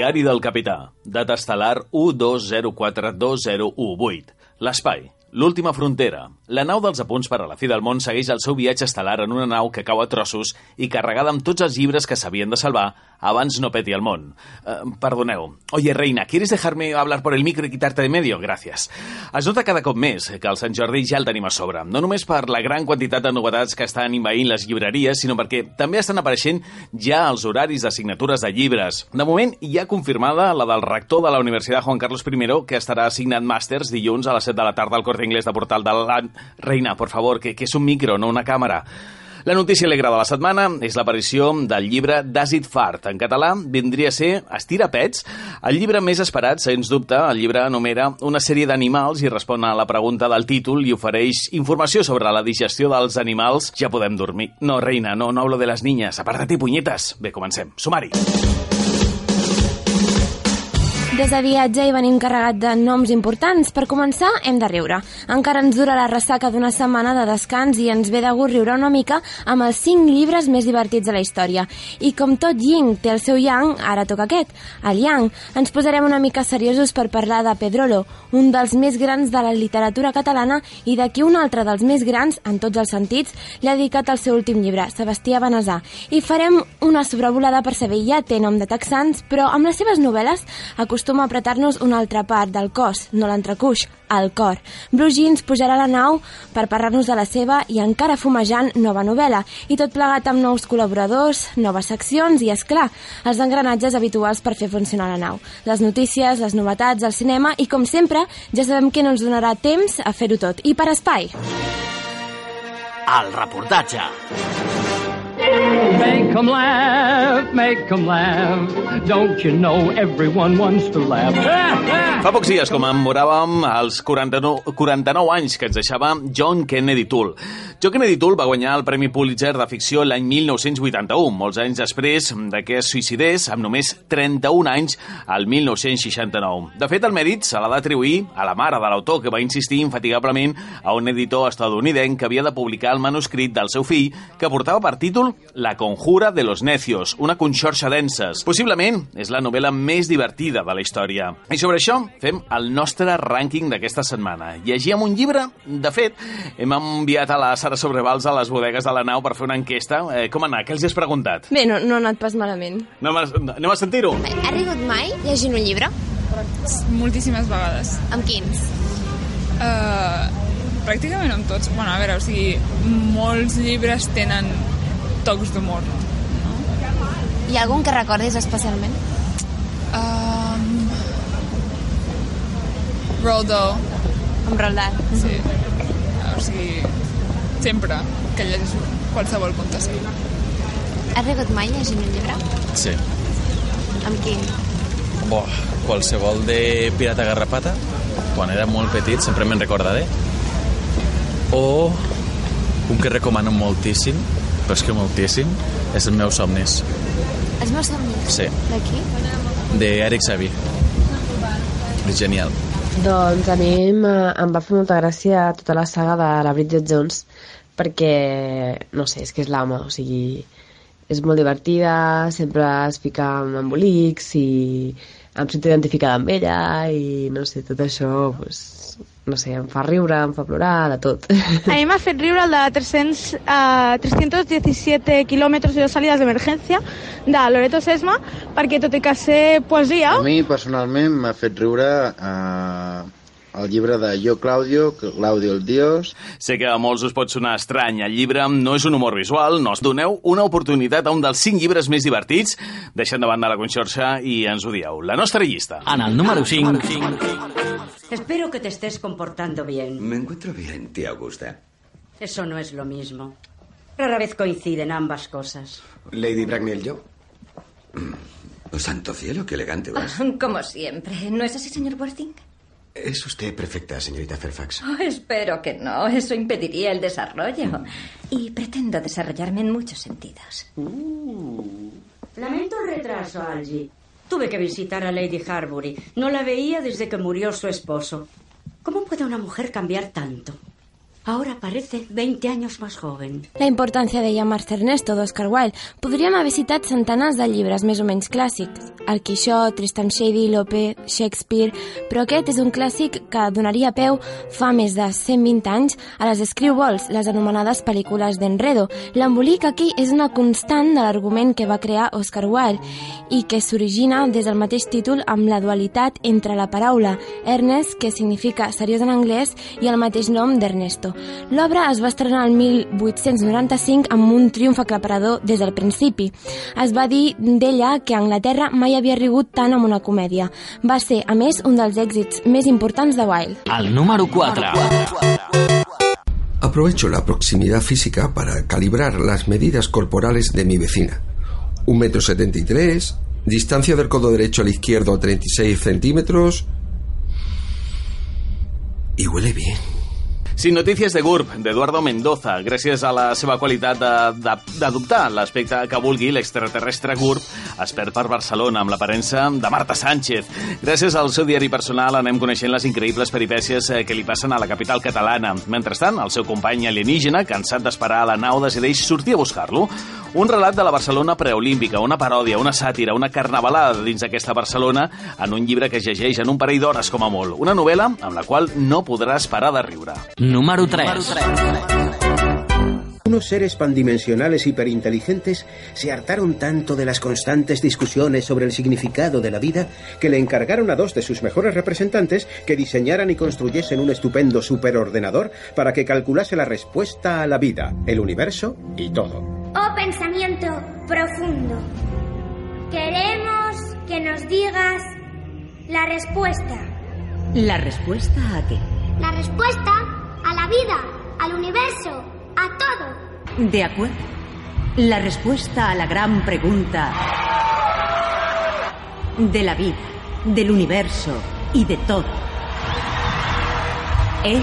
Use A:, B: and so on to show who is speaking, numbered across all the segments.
A: Diari del Capità, data estel·lar 12042018. L'espai, l'última frontera. La nau dels apunts per a la fi del món segueix el seu viatge estel·lar en una nau que cau a trossos i carregada amb tots els llibres que s'havien de salvar abans no peti el món. Eh, perdoneu. Oye, reina, ¿quieres dejarme hablar por el micro y quitarte de medio? Gràcies. Es nota cada cop més que el Sant Jordi ja el tenim a sobre. No només per la gran quantitat de novetats que estan invaint les llibreries, sinó perquè també estan apareixent ja els horaris de signatures de llibres. De moment, ja confirmada la del rector de la Universitat Juan Carlos I, que estarà assignat màsters dilluns a les 7 de la tarda al Corte Inglés de Portal de la... Reina, por favor, que, que és un micro, no una càmera. La notícia alegre de la setmana és l'aparició del llibre D'Àcid Fart. En català vindria a ser Estira pets, el llibre més esperat, sens dubte. El llibre enumera una sèrie d'animals i respon a la pregunta del títol i ofereix informació sobre la digestió dels animals. Ja podem dormir. No, reina, no, no hablo de les niñas. Aparta-te, punyetes. Bé, comencem. Sumari.
B: Des de viatge i venim carregat de noms importants. Per començar, hem de riure. Encara ens dura la ressaca d'una setmana de descans i ens ve de gust riure una mica amb els cinc llibres més divertits de la història. I com tot yin té el seu yang, ara toca aquest, el yang. Ens posarem una mica seriosos per parlar de Pedrolo, un dels més grans de la literatura catalana i de qui un altre dels més grans, en tots els sentits, li ha dedicat el seu últim llibre, Sebastià Benesà. I farem una sobrevolada per saber, ja té nom de texans, però amb les seves novel·les acostuma a apretar-nos una altra part del cos, no l'entrecuix, el cor. Blue Jeans pujarà a la nau per parlar-nos de la seva i encara fumejant nova novel·la, i tot plegat amb nous col·laboradors, noves seccions i, és clar, els engranatges habituals per fer funcionar la nau. Les notícies, les novetats, el cinema i, com sempre, ja sabem que no ens donarà temps a fer-ho tot. I per espai...
A: El reportatge.
C: Make 'em laugh, make 'em laugh. Don't you know everyone wants to laugh?
A: Fa pocs dies commemoràvem els 49, 49 anys que ens deixava John Kennedy Toole. John Kennedy Toole va guanyar el Premi Pulitzer de ficció l'any 1981, molts anys després de que es suïcidés amb només 31 anys al 1969. De fet, el mèrit se l'ha d'atribuir a la mare de l'autor, que va insistir infatigablement a un editor estadounidenc que havia de publicar el manuscrit del seu fill, que portava per títol La conjura de los necios, una conxorxa denses. Possiblement és la novel·la més divertida de la història. I sobre això fem el nostre rànquing d'aquesta setmana. Llegíem un llibre, de fet, hem enviat a la Sobrevals a les bodegues de la nau per fer una enquesta. Eh, com ha anat? Què els has preguntat?
B: Bé, no, no ha anat pas malament.
A: Anem a, anem a sentir-ho.
D: Ha rigut mai llegint un llibre?
E: Moltíssimes vegades.
D: Amb quins?
E: Uh, pràcticament amb tots. Bueno, a veure, o sigui, molts llibres tenen tocs d'humor.
D: Hi ha algun que recordis especialment?
E: Um, Dahl,
D: Amb Roald Dahl.
E: sí. O sigui, sempre que llegeixo qualsevol conte seu.
D: Has rigut mai llegint un llibre?
F: Sí.
D: Amb quin?
F: Boh, qualsevol de Pirata Garrapata, quan era molt petit, sempre me'n recordaré. O un que recomano moltíssim, però és que moltíssim, és Els meus somnis,
D: Els meus somnis?
F: Sí.
D: D'aquí?
F: de Eric Savi. És genial.
G: Doncs a mi em, em va fer molta gràcia tota la saga de la Bridget Jones perquè, no sé, és que és l'ama, o sigui, és molt divertida, sempre es fica amb embolics i em sento identificada amb ella i no sé, tot això, pues, no sé, em fa riure, em fa plorar, de tot.
H: A mí me ha fet riure el de 300, uh, 317 kilómetros y dos salidas d'emergència de Loreto Sesma, perquè tot i que ser poesia...
I: A mi, personalment, m'ha fet riure eh, el llibre de Yo Claudio, Claudio el Dios.
A: Sé que a molts us pot sonar estrany. El llibre no és un humor visual, no. Doneu una oportunitat a un dels cinc llibres més divertits, deixant de banda la conxorxa i ens ho dieu. La nostra llista.
J: En el número 5...
K: Espero que te estés comportando bien.
L: Me encuentro bien, tía Augusta.
K: Eso no es lo mismo. Rara vez coinciden ambas cosas.
L: Lady Bracknell, yo. Oh, santo cielo, qué elegante vas.
K: Como siempre. ¿No es así, señor Worthing?
L: Es usted perfecta, señorita Fairfax.
K: Oh, espero que no. Eso impediría el desarrollo. Y pretendo desarrollarme en muchos sentidos. Lamento el retraso, Algie. Tuve que visitar a Lady Harbury. No la veía desde que murió su esposo. ¿Cómo puede una mujer cambiar tanto?
J: Ahora parece 20 años más joven.
B: La importància de llamarse Ernesto d'Oscar Wilde. Podríem haver citat centenars de llibres més o menys clàssics. El Quixot, Tristan Shady, Lope, Shakespeare... Però aquest és un clàssic que donaria peu fa més de 120 anys a les screwballs, les anomenades pel·lícules d'Enredo. L'embolic aquí és una constant de l'argument que va crear Oscar Wilde i que s'origina des del mateix títol amb la dualitat entre la paraula Ernest, que significa seriós en anglès, i el mateix nom d'Ernesto. L'obra es va estrenar el 1895 amb un triomf aclaparador des del principi. Es va dir d'ella que a Anglaterra mai havia rigut tant amb una comèdia. Va ser, a més, un dels èxits més importants de Wilde.
M: El número 4.
N: Aprovecho la proximidad física para calibrar las medidas corporales de mi vecina. Un metro setenta y tres, distancia del codo derecho al izquierdo 36 centímetros. Y huele bien.
A: Sin notícies de GURB, d'Eduardo Mendoza, gràcies a la seva qualitat d'adoptar l'aspecte que vulgui l'extraterrestre GURB, es perd per Barcelona amb l'aparença de Marta Sánchez. Gràcies al seu diari personal anem coneixent les increïbles peripècies eh, que li passen a la capital catalana. Mentrestant, el seu company alienígena, cansat d'esperar a la nau, decideix sortir a buscar-lo. Un relat de la Barcelona preolímpica, una paròdia, una sàtira, una carnavalada dins d'aquesta Barcelona en un llibre que es llegeix en un parell d'hores com a molt. Una novel·la amb la qual no podràs parar de riure.
M: Número 3.
O: Unos seres pandimensionales hiperinteligentes se hartaron tanto de las constantes discusiones sobre el significado de la vida que le encargaron a dos de sus mejores representantes que diseñaran y construyesen un estupendo superordenador para que calculase la respuesta a la vida, el universo y todo.
P: Oh pensamiento profundo, queremos que nos digas la respuesta.
J: ¿La respuesta a qué?
P: La respuesta a la vida, al universo, a todo.
J: De acuerdo. La respuesta a la gran pregunta de la vida, del universo y de todo es...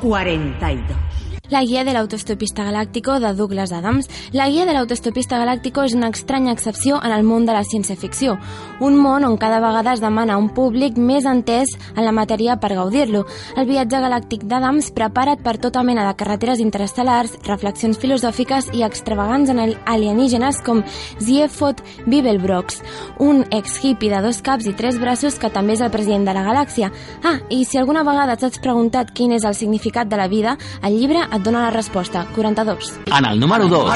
J: Cuarenta y dos.
B: La guia de l'autostopista galàctico de Douglas Adams. La guia de l'autostopista galàctico és una estranya excepció en el món de la ciència-ficció. Un món on cada vegada es demana un públic més entès en la matèria per gaudir-lo. El viatge galàctic d'Adams prepara't per tota mena de carreteres interestel·lars, reflexions filosòfiques i extravagants en alienígenes com Ziefot Bibelbrox, un ex-hippie de dos caps i tres braços que també és el president de la galàxia. Ah, i si alguna vegada t'has preguntat quin és el significat de la vida, el llibre et dona la resposta, 42.
M: En el número 2.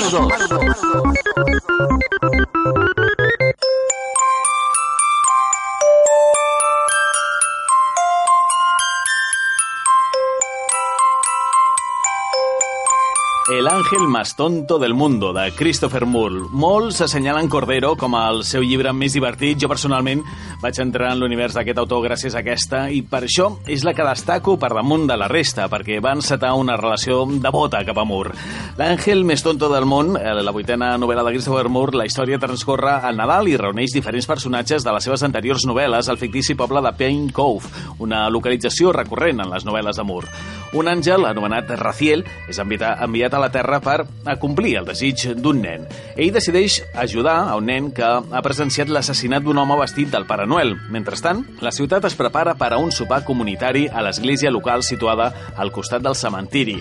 A: El ángel más tonto del mundo, de Christopher Moore. Molts assenyalen Cordero com el seu llibre més divertit. Jo, personalment, vaig entrar en l'univers d'aquest autor gràcies a aquesta i per això és la que destaco per damunt de la resta, perquè va encetar una relació devota cap a Moore. L'àngel més tonto del món, eh, la vuitena novel·la de Christopher Moore, la història transcorre al Nadal i reuneix diferents personatges de les seves anteriors novel·les al fictici poble de Pain Cove, una localització recurrent en les novel·les de Moore. Un àngel, anomenat Raciel, és enviat, enviat a la Terra per acomplir el desig d'un nen. Ell decideix ajudar a un nen que ha presenciat l'assassinat d'un home vestit del Pare Noel. Mentrestant, la ciutat es prepara per a un sopar comunitari a l'església local situada al costat del cementiri.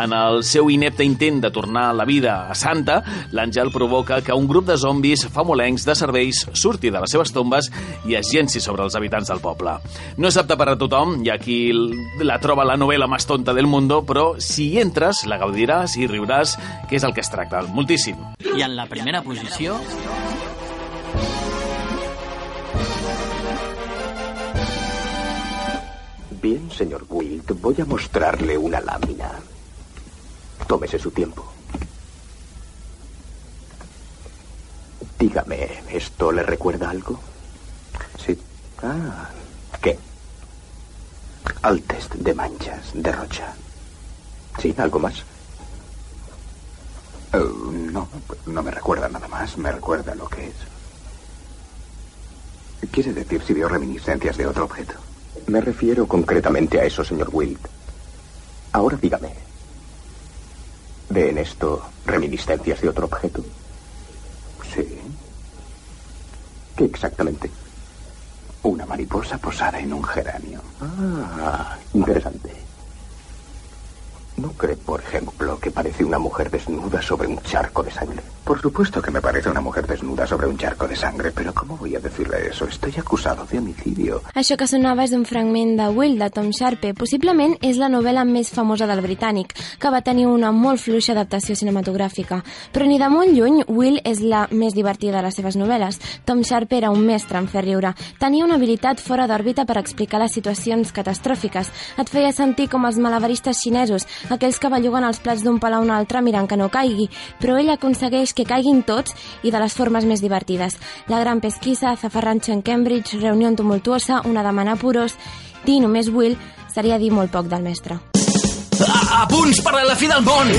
A: En el seu inepte intent de tornar la vida a Santa, l'àngel provoca que un grup de zombis famolencs de serveis surti de les seves tombes i es llenci sobre els habitants del poble. No és apta per a tothom, hi ha qui la troba la novel·la més tonta del mundo, però si hi entres, la gaudiràs i riuràs, que és el que es tracta, moltíssim.
M: I en la primera posició...
Q: Bien, señor Wilt, voy a mostrarle una lámina. Tómese su tiempo. Dígame, ¿esto le recuerda algo? Sí. Ah, ¿qué? Al test de manchas de Rocha. ¿Sí? ¿Algo más?
R: Eh, no, no me recuerda nada más, me recuerda lo que es. ¿Quiere decir si vio reminiscencias de otro objeto?
Q: Me refiero concretamente a eso, señor Wilt. Ahora dígame. ¿Ve en esto reminiscencias de otro objeto?
R: Sí.
Q: ¿Qué exactamente? Una mariposa posada en un geranio. Ah, interesante. ¿No cree, por ejemplo, que parece una mujer desnuda sobre un charco de sangre?
R: Por supuesto que me parece una mujer desnuda sobre un charco de sangre, pero ¿cómo voy a decirle eso? Estoy acusado de homicidio.
B: Això que sonava és un fragment de Will, de Tom Sharpe. Possiblement és la novel·la més famosa del britànic, que va tenir una molt fluixa adaptació cinematogràfica. Però ni de molt lluny, Will és la més divertida de les seves novel·les. Tom Sharpe era un mestre en fer riure. Tenia una habilitat fora d'òrbita per explicar les situacions catastròfiques. Et feia sentir com els malabaristes xinesos, aquells que belluguen els plats d'un pal a un altre mirant que no caigui, però ell aconsegueix que caiguin tots i de les formes més divertides. La gran pesquisa, Zafarrancho en Cambridge, Reunió tumultuosa, una dama en apuros... Dir només Will seria dir molt poc del mestre.
M: A, a punts per a la fi del món!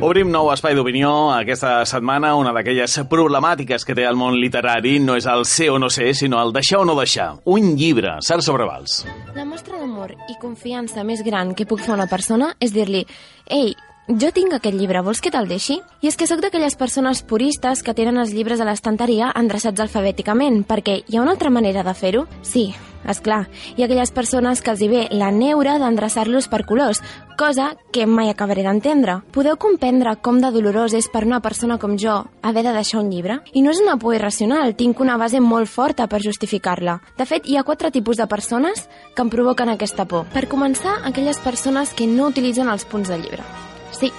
A: Obrim nou espai d'opinió aquesta setmana. Una d'aquelles problemàtiques que té el món literari no és el ser o no ser, sinó el deixar o no deixar. Un llibre, Sara Sobrevals.
B: La mostra d'amor i confiança més gran que puc fer a una persona és dir-li «Ei, jo tinc aquest llibre, vols que te'l deixi? I és que sóc d'aquelles persones puristes que tenen els llibres a l'estanteria endreçats alfabèticament, perquè hi ha una altra manera de fer-ho? Sí, és clar. Hi ha aquelles persones que els hi ve la neura d'endreçar-los per colors, cosa que mai acabaré d'entendre. Podeu comprendre com de dolorós és per una persona com jo haver de deixar un llibre? I no és una por irracional, tinc una base molt forta per justificar-la. De fet, hi ha quatre tipus de persones que em provoquen aquesta por. Per començar, aquelles persones que no utilitzen els punts del llibre. Sí,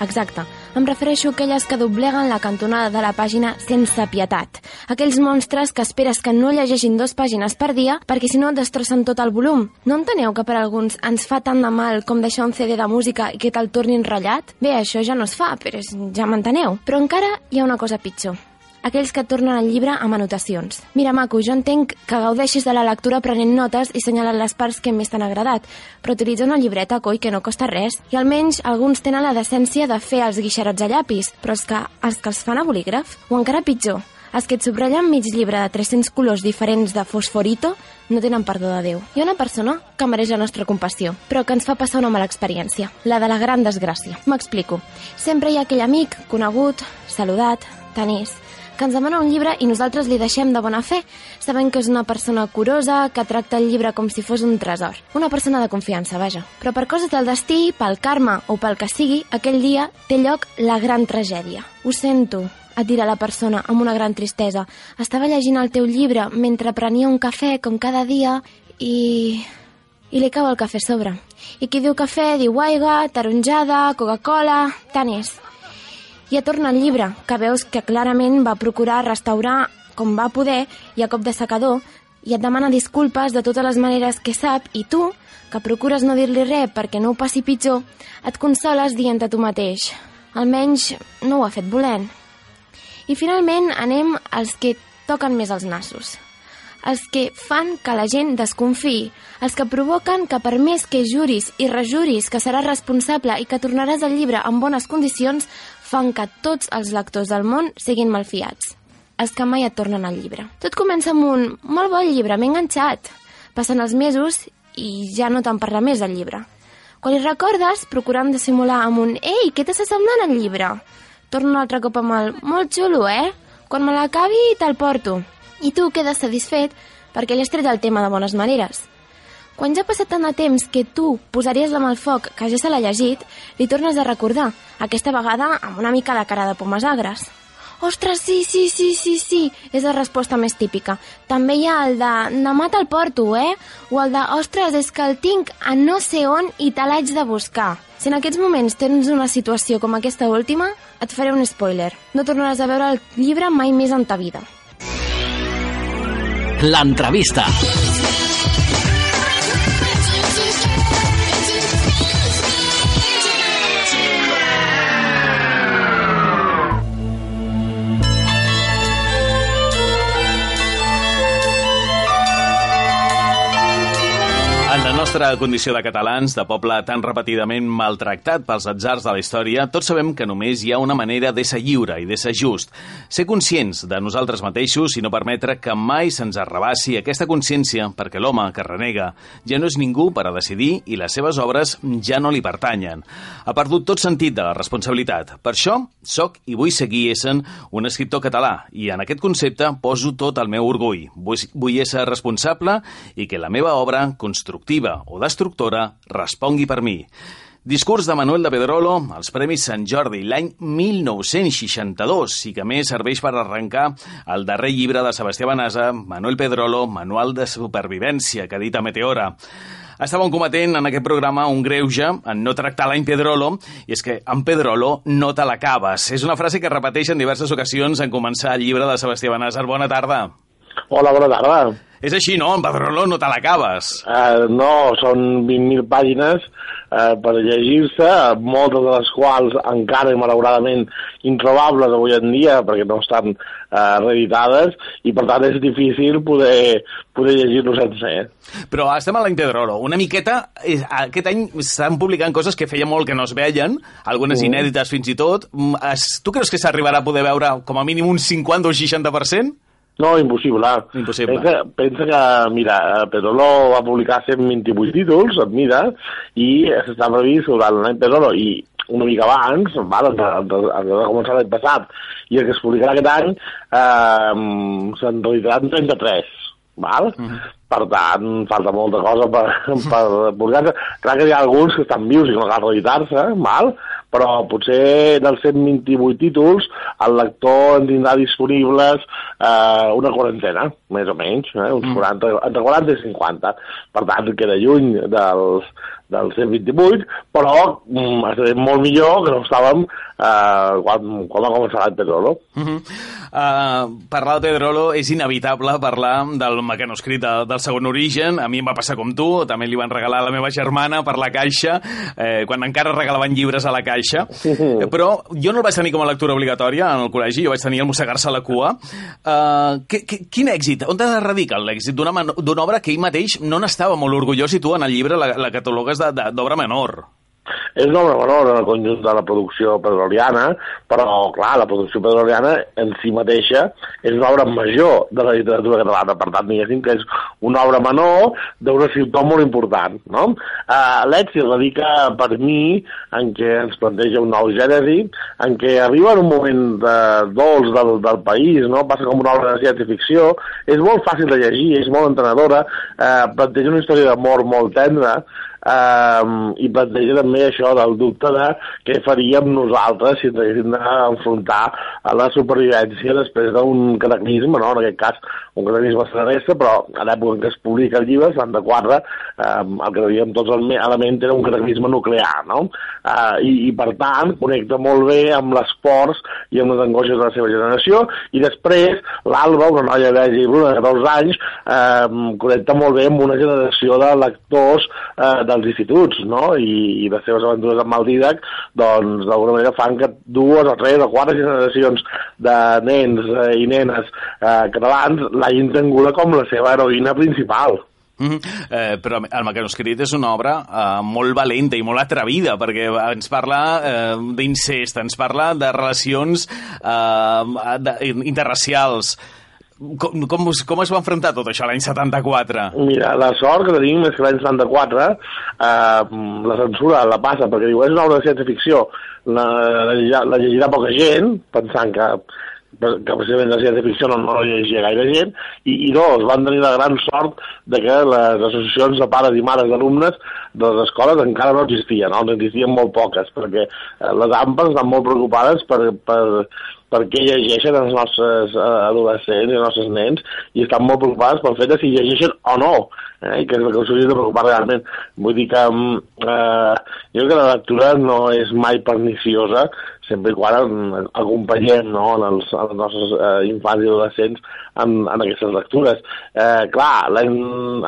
B: exacte. Em refereixo a aquelles que dobleguen la cantonada de la pàgina sense pietat. Aquells monstres que esperes que no llegeixin dos pàgines per dia perquè si no destrossen tot el volum. No enteneu que per alguns ens fa tant de mal com deixar un CD de música i que te'l tornin ratllat? Bé, això ja no es fa, però ja m'enteneu. Però encara hi ha una cosa pitjor aquells que tornen el llibre amb anotacions. Mira, maco, jo entenc que gaudeixis de la lectura prenent notes i senyalant les parts que més t'han agradat, però utilitza una llibreta, coi, que no costa res. I almenys alguns tenen la decència de fer els guixarats a llapis, però els que, els que els fan a bolígraf, o encara pitjor, els que et subratllen mig llibre de 300 colors diferents de fosforito no tenen perdó de Déu. Hi ha una persona que mereix la nostra compassió, però que ens fa passar una mala experiència, la de la gran desgràcia. M'explico. Sempre hi ha aquell amic, conegut, saludat, tenís, que ens demana un llibre i nosaltres li deixem de bona fe, sabent que és una persona curosa, que tracta el llibre com si fos un tresor. Una persona de confiança, vaja. Però per coses del destí, pel karma o pel que sigui, aquell dia té lloc la gran tragèdia. Ho sento, et dirà la persona amb una gran tristesa. Estava llegint el teu llibre mentre prenia un cafè com cada dia i... i li cau el cafè a sobre. I qui diu cafè diu aigua, taronjada, Coca-Cola, tant és. Et torna el llibre, que veus que clarament va procurar restaurar com va poder i a cop de secador, i et demana disculpes de totes les maneres que sap, i tu, que procures no dir-li res perquè no ho passi pitjor, et consoles dient a tu mateix. Almenys no ho ha fet volent. I finalment anem als que toquen més els nassos. Els que fan que la gent desconfiï, els que provoquen que per més que juris i rejuris que seràs responsable i que tornaràs el llibre en bones condicions, fan que tots els lectors del món siguin malfiats. Els que mai et tornen el llibre. Tot comença amb un molt bon llibre, m'he enganxat. Passen els mesos i ja no te'n parla més del llibre. Quan hi recordes, procurant dissimular amb un «Ei, què t'està semblant el llibre?» Torna un altre cop amb el «Molt xulo, eh? Quan me l'acabi te'l porto». I tu quedes satisfet perquè li has tret el tema de bones maneres. Quan ja ha passat tant de temps que tu posaries la mà al foc que ja se l'ha llegit, li tornes a recordar, aquesta vegada amb una mica de cara de pomes agres. Ostres, sí, sí, sí, sí, sí, és la resposta més típica. També hi ha el de demà te'l porto, eh? O el de, ostres, és que el tinc a no sé on i te l'haig de buscar. Si en aquests moments tens una situació com aquesta última, et faré un spoiler. No tornaràs a veure el llibre mai més en ta vida.
M: L'entrevista.
A: En nostra condició de catalans, de poble tan repetidament maltractat pels atzars de la història, tots sabem que només hi ha una manera d'ésser lliure i d'ésser just. Ser conscients de nosaltres mateixos i no permetre que mai se'ns arrabassi aquesta consciència perquè l'home que renega ja no és ningú per a decidir i les seves obres ja no li pertanyen. Ha perdut tot sentit de la responsabilitat. Per això, soc i vull seguir essent un escriptor català i en aquest concepte poso tot el meu orgull. Vull, vull ésser responsable i que la meva obra, constructiva o destructora, respongui per mi. Discurs de Manuel de Pedrolo als Premis Sant Jordi l'any 1962 i que més serveix per arrencar el darrer llibre de Sebastià Benassa, Manuel Pedrolo, Manual de Supervivència, que edita Meteora. Estàvem cometent en aquest programa un greuge en no tractar l'any Pedrolo, i és que en Pedrolo no te l'acabes. És una frase que repeteix en diverses ocasions en començar el llibre de Sebastià Benassa. Bona tarda.
S: Hola, bona tarda.
A: És així, no? En Pedrolo no te l'acabes.
S: Uh, no, són 20.000 pàgines uh, per llegir-se, moltes de les quals encara i malauradament introbables avui en dia perquè no estan uh, reeditades i per tant és difícil poder, poder llegir-lo sencer.
A: Però estem a l'any Pedrolo. Una miqueta, aquest any estan publicant coses que feia molt que no es veien, algunes
S: Mm.
A: inèdites fins i tot. Mm, es- Tu creus que s'arribarà a poder veure com a mínim un 50 o 60%?
S: No, impossible.
A: Impossible.
S: Pensa, pensa que, mira, Pedrolo va publicar 128 títols, et mira, i s'està previst durant l'any Pedrolo, i una mica abans, val, antes de començar l'any passat, i el que es publicarà aquest any, eh, se'n realitzaran 33, val? Per tant, falta molta cosa per, per publicar-se. Clar que hi ha alguns que estan vius i que no cal reeditar-se, val? Però potser dels 128 títols el lector en tindrà disponibles eh, una quarantena, més o menys, eh, uns 40, entre 40 i 50. Per tant, queda lluny dels, dels 128, però mm, molt millor que no estàvem eh, quan, quan va començar l'any Pedrolo.
A: Uh -huh. uh, parlar de Pedrolo és inevitable parlar del mecanoscrit de, del segon origen. A mi em va passar com tu, també li van regalar a la meva germana per la caixa, eh, quan encara regalaven llibres a la caixa. Eh, Però jo no el vaig tenir com a lectura obligatòria en el col·legi, jo vaig tenir el mossegar-se a la cua. Uh, que, que, quin èxit? On es radica l'èxit d'una obra que ell mateix no n'estava molt orgullós i tu en el llibre la, la catalogues d'obra menor?
S: És obra menor en el conjunt de la producció pedroliana, però, clar, la producció pedroliana en si mateixa és una obra major de la literatura catalana, per tant, diguéssim que és una obra menor d'un escriptor molt important, no? Uh, L'èxit radica per mi en què ens planteja un nou gènesi, en què arriba en un moment de, dolç del, del país, no? Passa com una obra de ciència-ficció, és molt fàcil de llegir, és molt entenedora, uh, planteja una història d'amor molt tendra, um, i planteja també això del dubte de què faríem nosaltres si haguéssim d'enfrontar a la supervivència després d'un cataclisme, no? en aquest cas un cataclisme terrestre, però a l'època en què es publica el llibre, 74, um, el que veiem tots els elements era un cataclisme nuclear, no? Uh, i, I per tant connecta molt bé amb les i amb les angoixes de la seva generació i després l'Alba, una noia verge i de 14 anys, eh, connecta molt bé amb una generació de lectors eh, dels instituts, no? I, i les seves aventures amb el Didac, doncs d'alguna manera fan que dues o tres o quatre generacions de nens eh, i nenes eh, catalans l'hagin tinguda com la seva heroïna principal.
A: Mm -hmm. eh, però el mecanoscrit és una obra eh, molt valenta i molt atrevida perquè ens parla eh, d'incest, ens parla de relacions eh, de, interracials. Com, com, com es va enfrontar tot això l'any 74?
S: Mira, la sort que tenim és que l'any 74 eh, la censura la passa perquè diu és una obra de ciència-ficció, la, la, la llegirà poca gent, pensant que que precisament la ciència-ficció no, no llegia gaire gent, i, i dos, van tenir la gran sort de que les associacions de pares i mares d'alumnes de les escoles encara no existien, no? n'existien molt poques, perquè eh, les AMPAs estan molt preocupades per, per, per què llegeixen els nostres eh, adolescents i els nostres nens i estan molt preocupades pel fet de si llegeixen o no, eh, que és el que us hauria de preocupar realment. Vull dir que mm, eh, jo crec que la lectura no és mai perniciosa sempre i quan eh, acompanyem no, en els, en els nostres eh, infants i adolescents en, en aquestes lectures. Eh, clar,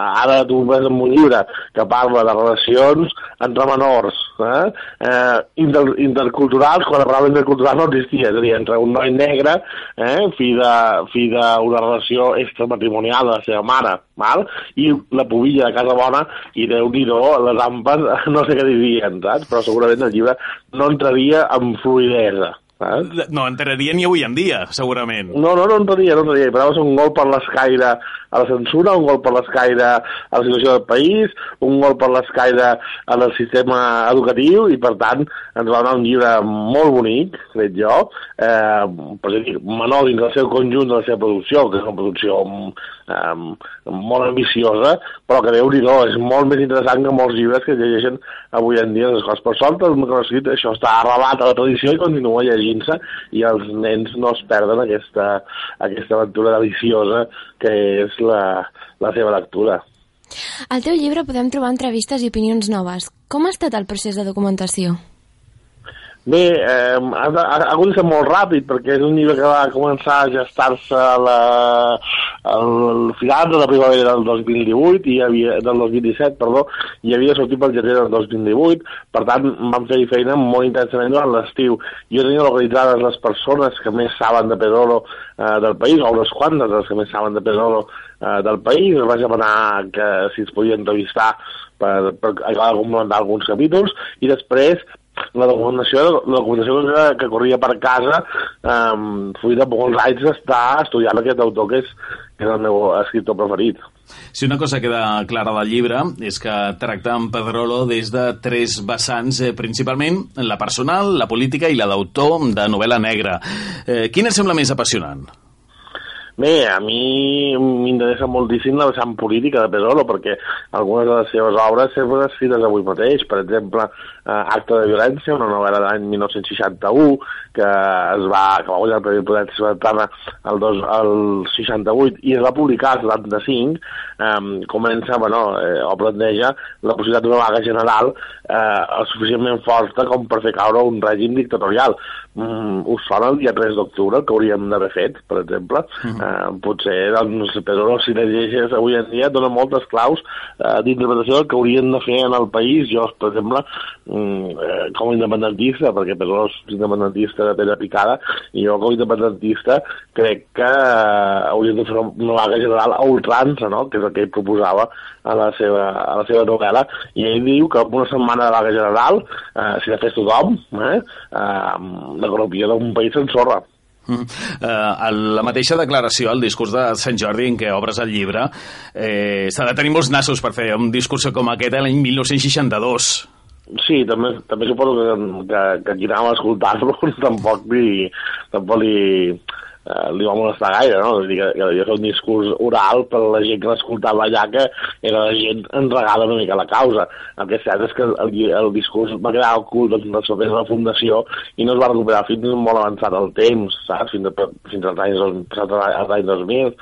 S: ara tu ves en un llibre que parla de relacions entre menors, eh? Eh, inter, interculturals, quan la paraula intercultural no existia, és a dir, entre un noi negre, eh, fill d'una relació extramatrimonial de la seva mare, val? i la pubilla de casa bona, i déu nhi les ampes, no sé què dirien, saps? però segurament el llibre no entraria amb fluidesa. Saps?
A: No entraria ni avui en dia, segurament.
S: No, no, no entraria, no entraria. Però és un gol per l'escaire a la censura, un gol per l'escaire a la situació del país, un gol per l'escaire en el sistema educatiu i, per tant, ens va donar un llibre molt bonic, crec jo, eh, per dir, menor dins del seu conjunt de la seva producció, que és una producció eh, molt ambiciosa, però que déu nhi és molt més interessant que molts llibres que llegeixen avui en dia les coses. Per sort, el manuscrit això està arrelat a la tradició i continua llegint-se i els nens no es perden aquesta, aquesta aventura deliciosa que és la, la seva lectura.
B: Al teu llibre podem trobar entrevistes i opinions noves. Com ha estat el procés de documentació?
S: Bé, eh, ha, ha, ha hagut de ser molt ràpid perquè és un llibre que va començar a gestar-se al final de la primavera del 2018 i havia, del 2017, perdó, i havia sortit pel gener del 2018, per tant vam fer feina molt intensament durant l'estiu. Jo tenia localitzades les persones que més saben de Pedrolo eh, del país, o unes quantes les que més saben de Pedrolo eh, del país, vaig demanar que si es podia entrevistar per, per acabar de complementar alguns capítols, i després la documentació, la documentació que, que corria per casa um, fruit de molts anys d'estar estudiant aquest autor que és, que és el meu escriptor preferit.
A: Si una cosa queda clara del llibre és que tracta en Pedrolo des de tres vessants, eh, principalment la personal, la política i la d'autor de novel·la negra. Eh, quina et sembla més apassionant?
S: Bé, a mi m'interessa moltíssim la vessant política de Pedrolo, perquè algunes de les seves obres sempre escrites avui mateix. Per exemple, eh, Acte de violència, una novel·la de l'any 1961, que es va, que va guanyar el Premi Prudència Ciutadana el, dos, el 68 i es va publicar el 75, eh, comença, bueno, eh, o planteja la possibilitat d'una vaga general eh, suficientment forta com per fer caure un règim dictatorial. Mm, us sona el dia 3 d'octubre, que hauríem d'haver fet, per exemple? Mm. Eh, potser, doncs, Pedro, si llegeixes avui en dia, dona moltes claus eh, d'interpretació del que haurien de fer en el país. Jo, per exemple, eh, com a independentista, perquè Pedro és independentista de pedra picada, i jo com a independentista crec que eh, hauríem de fer una vaga general a ultrança, no?, que és el que ell proposava a la seva, a la seva novel·la, i ell diu que una setmana de vaga general, eh, si la fes tothom, eh, eh, l'economia d'un país s'ensorra.
A: Mm. Uh, la mateixa declaració, el discurs de Sant Jordi en què obres el llibre, eh, s'ha de tenir molts nassos per fer un discurs com aquest l'any 1962.
S: Sí, també, també suposo que, que, que qui anava a escoltar-lo tampoc li, tampoc li, eh, li va molestar gaire, no? Vull dir que, que devia un discurs oral per la gent que l'escoltava allà, que era la gent enregada una mica a la causa. El que és cert és que el, el discurs va quedar ocult doncs, després de la fundació i no es va recuperar fins molt avançat el temps, saps? Fins, a, fins als anys, als anys 2000,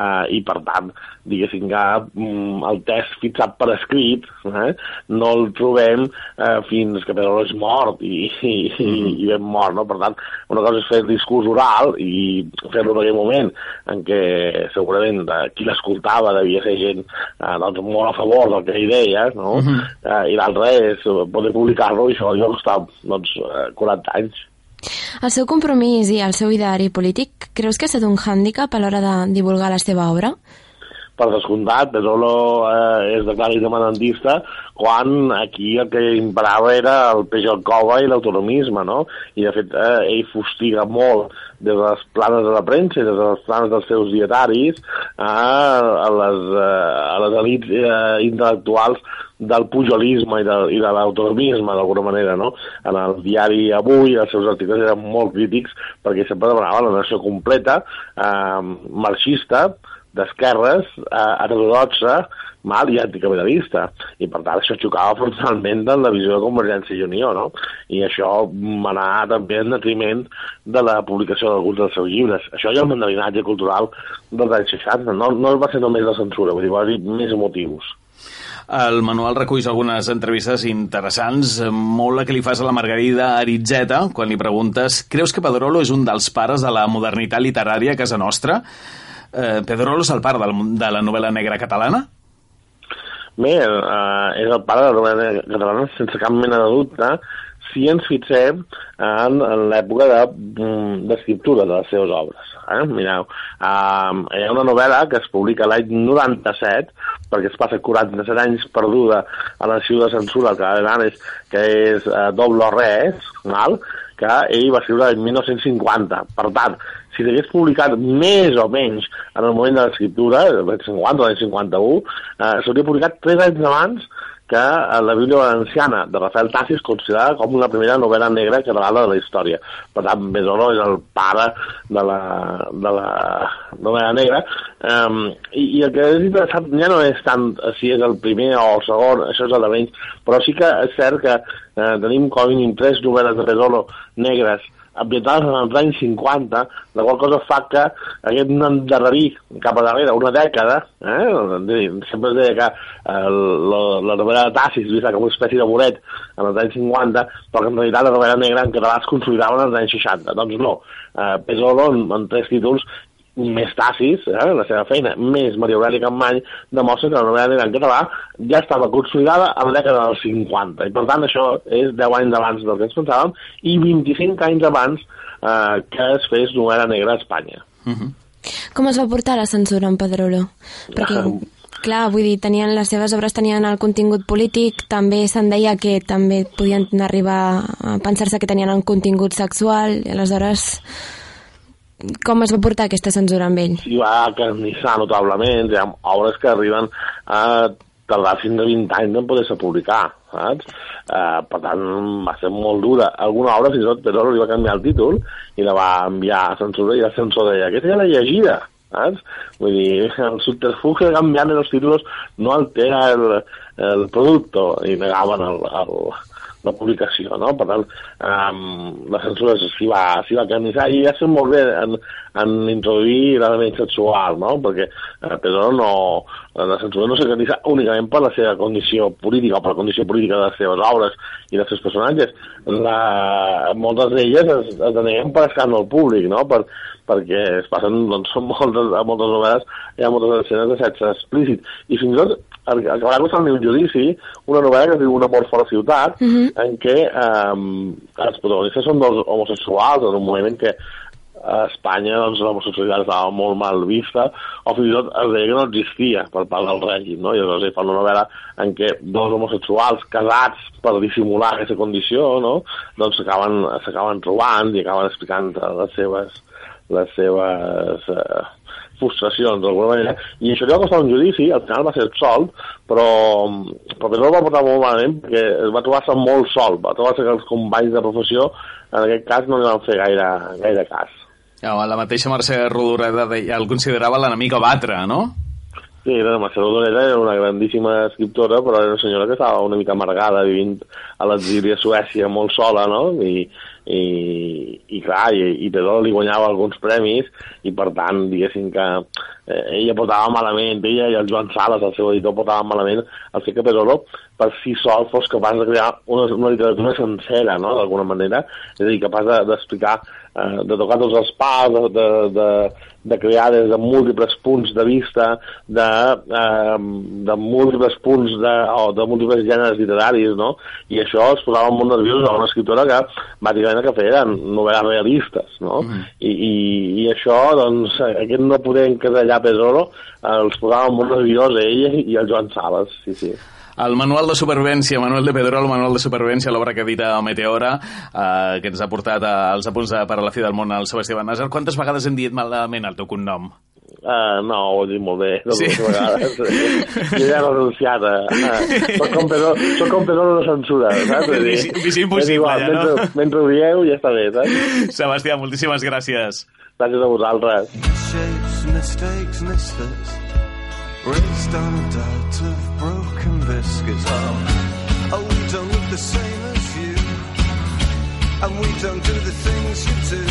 S: eh, i per tant, diguéssim que mm, el test fixat per escrit eh, no el trobem eh, fins que Pedro és mort i, i, mm. i ben mort, no? Per tant, una cosa és fer el discurs oral i fer-lo en aquell moment en què segurament eh, qui l'escoltava devia ser gent eh, doncs, molt a favor del que ell deia, no? Uh -huh. eh, i l'altre és poder publicar-lo i això jo costar doncs, 40 anys.
B: El seu compromís i el seu ideari polític creus que ha estat un hàndicap a l'hora de divulgar la seva obra?
S: Per descomptat, Pedrolo eh, és declarat independentista quan aquí el que imparava era el peix al cova i l'autonomisme, no? I de fet eh, ell fustiga molt des de les planes de la premsa i des de les planes dels seus dietaris a, a les, a les elites eh, intel·lectuals del pujolisme i de, i de l'autonomisme, d'alguna manera, no? En el diari Avui, els seus articles eren molt crítics perquè sempre demanava la nació completa, eh, marxista, d'esquerres, eh, heterodoxa, mal i anticapitalista. I per tant això xocava frontalment amb la visió de Convergència i Unió, no? I això va anar també en detriment de la publicació d'alguns dels seus llibres. Això ja és un mandarinatge cultural dels anys 60. No, no va ser només la censura, vull dir, va haver més motius.
A: El manual recull algunes entrevistes interessants, molt la que li fas a la Margarida Aritzeta, quan li preguntes «Creus que Pedrolo és un dels pares de la modernitat literària a casa nostra?» Eh, Pedrolo és el pare de la, de la novel·la negra catalana?
S: Bé, eh, és el pare de la novel·la catalana sense cap mena de dubte si ens fixem en, en l'època de- d'escriptura de, les seves obres. Eh? Mireu, eh, hi ha una novel·la que es publica l'any 97, perquè es passa 47 anys perduda a l'arxiu de censura que és, que és eh, doble o res, val? que ell va escriure l'any 1950. Per tant, si s'hagués publicat més o menys en el moment de l'escriptura, l'any 50 o l'any 51, eh, s'hauria publicat tres anys abans que eh, la Bíblia Valenciana de Rafael Tassi és considerada com la primera novel·la negra catalana de la història. Per tant, Besolo és el pare de la, de la novel·la negra. Um, i, I el que és interessant ja no és tant si és el primer o el segon, això és el de menys, però sí que és cert que eh, tenim com a mínim tres novel·les de Besolo negres ambientades en els anys 50, la qual cosa fa que aquest endarrerir cap a darrere una dècada, eh? sempre es deia que eh, la, la novel·la de Tassis vista com una espècie de bolet en els anys 50, però que en realitat la novel·la negra en català es consolidava en els anys 60. Doncs no, eh, Pesolo en, en tres títols més Tassis, eh, la seva feina, més Maria Aurelia Campmany, demostra que la novel·la negra en català ja estava consolidada a la dècada dels 50. I per tant això és 10 anys abans del que ens pensàvem i 25 anys abans eh, que es fes novel·la negra a Espanya.
B: Com es va portar la censura en Pedrolo? Perquè, clar, vull dir, tenien, les seves obres tenien el contingut polític, també se'n deia que també podien arribar a pensar-se que tenien un contingut sexual, i aleshores com es va portar aquesta censura amb ell?
S: i va carnissar notablement, hi ha obres que arriben a tardar fins a 20 anys en poder-se publicar, saps? Uh, per tant, va ser molt dura. Alguna obra, fins i tot, però li va canviar el títol i la va enviar a censura i el censor deia, aquesta ja l'he llegida, saps? Vull dir, el subterfuge de canviar els títols no altera el, el producte i negaven el, el, la publicació, no? Per tant, um, la censura s'hi va, va carnissar i ja sé molt bé en, en introduir l'element sexual, no? Perquè eh, però no, la censura no carnissat únicament per la seva condició política o per la condició política de les seves obres i dels seus personatges. La, moltes d'elles es, es deneguen per escàndol públic, no? Per, perquè es passen, doncs, moltes, moltes novel·les hi ha moltes escenes de sexe explícit. I fins i tot acabarà costant-li un judici una novel·la que es diu Un amor fora ciutat, en què eh, els protagonistes són dos homosexuals en un moment que a Espanya doncs, l'homosexualitat estava molt mal vista o fins i tot es deia que no existia per part del règim no? i llavors hi fa una novel·la en què dos homosexuals casats per dissimular aquesta condició no? doncs s'acaben trobant i acaben explicant les seves les seves eh, frustracions d'alguna manera, i això li va costar un judici, al final va ser absolt, però, però no el va portar molt malament perquè es va trobar-se molt sol, va trobar-se que els companys de professió en aquest cas no li van fer gaire, gaire cas.
A: Ja, la mateixa Mercè Rodoreda deia, el considerava l'enemic a batre, no?
S: Sí, la Mercè Rodoreda era una grandíssima escriptora, però era una senyora que estava una mica amargada, vivint a l'exili a Suècia molt sola, no? I, i, i clar, i, i Pedro li guanyava alguns premis i per tant, diguéssim que eh, ella portava malament, ella i el Joan Sales, el seu editor, portava malament el fet que Pedro per si sol fos capaç de crear una, una literatura sencera, no?, d'alguna manera, és a dir, capaç d'explicar, de, eh, de tocar tots els pals, de, de, de, de crear des de múltiples punts de vista, de, eh, de múltiples punts de, o de múltiples gèneres literaris, no? I això es posava molt nerviós a una escriptora que bàsicament el que feia eren novel·les realistes, no? Mm. I, i, I això, doncs, aquest no poder encasellar Pedrolo els posava molt nerviós a ella i al Joan Sales, sí, sí.
A: El manual de supervivència, Manuel de Pedrol, manual de supervivència, l'obra que edita Meteora, eh, que ens ha portat els apunts de, per a la fi del món al Sebastià Nazar. Quantes vegades hem dit malament el teu cognom?
S: Uh, no, ho he dit molt bé, no sí. vegades. Jo ja l'he renunciat a... a soc, com Pedro, soc com Pedro de censura, saps? Dir,
A: Missió impossible,
S: igual,
A: ja, no?
S: Mentre, mentre ho dieu ja està bé, saps?
A: Sebastià, moltíssimes gràcies.
S: Gràcies a vosaltres.
T: Shapes, mistakes, misfits Raised on a diet of broken biscuits Oh, oh we don't look the same as you. And we don't do the things you do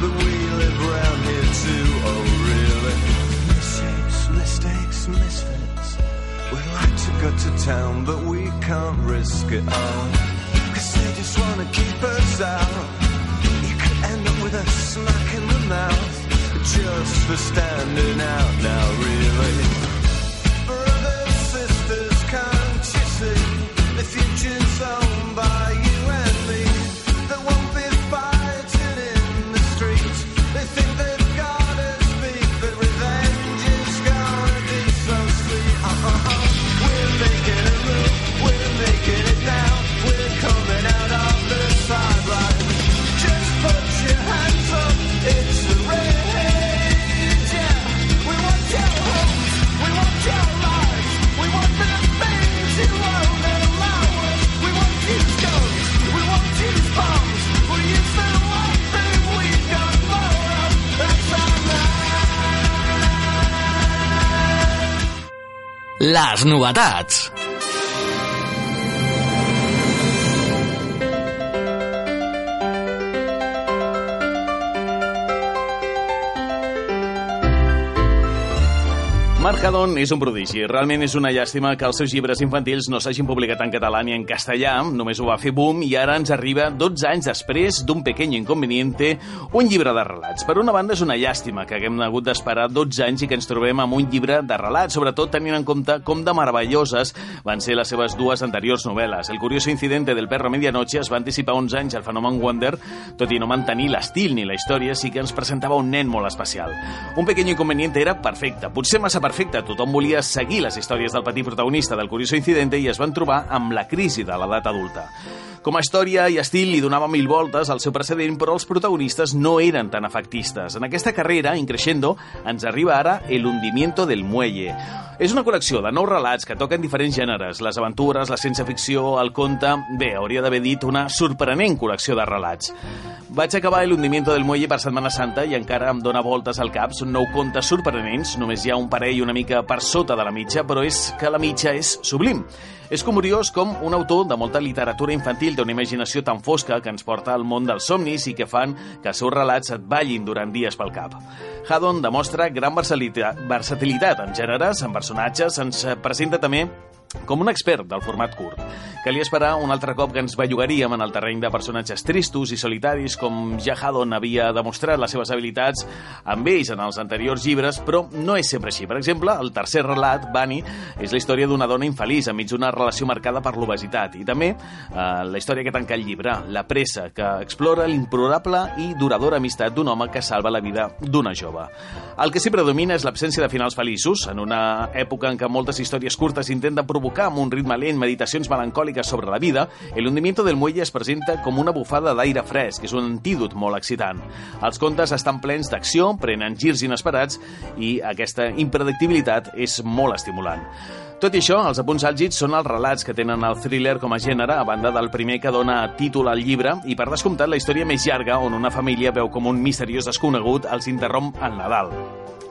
T: But we live around here too. Oh, really? Misshapes, mistakes, misfits. We like to go to town But we can't risk it all. Cause they just wanna keep us out. You could end up with a smack in the mouth Just for standing out now, really
M: Les novetats.
A: Hadon és un prodigi. Realment és una llàstima que els seus llibres infantils no s'hagin publicat en català ni en castellà. Només ho va fer boom i ara ens arriba 12 anys després d'un pequeño inconveniente, un llibre de relats. Per una banda és una llàstima que haguem hagut d'esperar 12 anys i que ens trobem amb un llibre de relats, sobretot tenint en compte com de meravelloses van ser les seves dues anteriors novel·les. El curioso incidente del perro medianoche es va anticipar uns anys al fenomen Wonder, tot i no mantenir l'estil ni la història, sí que ens presentava un nen molt especial. Un pequeño inconveniente era perfecte, potser massa perfecte. Tothom volia seguir les històries del petit protagonista del curioso incidente i es van trobar amb la crisi de l'edat adulta. Com a història i estil li donava mil voltes al seu precedent, però els protagonistes no eren tan efectistes. En aquesta carrera, Increixendo, ens arriba ara El hundimiento del muelle. És una col·lecció de nou relats que toquen diferents gèneres, les aventures, la ciència ficció, el conte... Bé, hauria d'haver dit una sorprenent col·lecció de relats. Vaig acabar El hundimiento del muelle per Setmana Santa i encara em dóna voltes al cap. Són nou contes sorprenents, només hi ha un parell una mica per sota de la mitja, però és que la mitja és sublim. És curiós com un autor de molta literatura infantil té una imaginació tan fosca que ens porta al món dels somnis i que fan que els seus relats et ballin durant dies pel cap. Haddon demostra gran versatilitat en gèneres, en personatges, ens presenta també com un expert del format curt. Calia esperar un altre cop que ens bellugaríem en el terreny de personatges tristos i solitaris com ja Haddon havia demostrat les seves habilitats amb ells en els anteriors llibres, però no és sempre així. Per exemple, el tercer relat, Bunny, és la història d'una dona infeliç enmig d'una relació marcada per l'obesitat i també eh, la història que tanca el llibre, La pressa, que explora l'improbable i duradora amistat d'un home que salva la vida d'una jove. El que sí predomina és l'absència de finals feliços, en una època en què moltes històries curtes intenten provocar amb un ritme lent meditacions melancòliques sobre la vida, el hundimiento del muelle es presenta com una bufada d'aire fresc, és un antídot molt excitant. Els contes estan plens d'acció, prenen girs inesperats i aquesta impredictibilitat és molt estimulant. Tot i això, els apunts àlgids són els relats que tenen el thriller com a gènere, a banda del primer que dona títol al llibre, i per descomptat la història més llarga on una família veu com un misteriós desconegut els interromp el Nadal.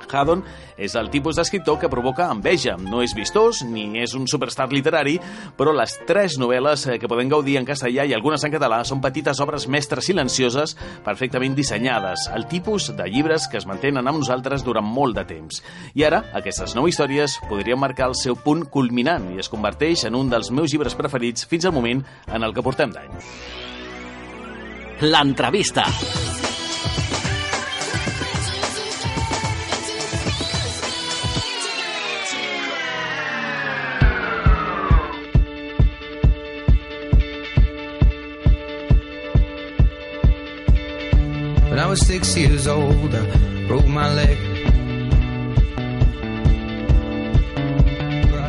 A: Haddon és el tipus d'escriptor que provoca enveja. No és vistós ni és un superstar literari, però les tres novel·les eh, que podem gaudir en castellà i algunes en català són petites obres mestres silencioses perfectament dissenyades, el tipus de llibres que es mantenen amb nosaltres durant molt de temps. I ara, aquestes nou històries podrien marcar el seu punt culminant i es converteix en un dels meus llibres preferits fins al moment en el que portem d'any.
M: L'entrevista.
U: Was six years old, I broke my leg.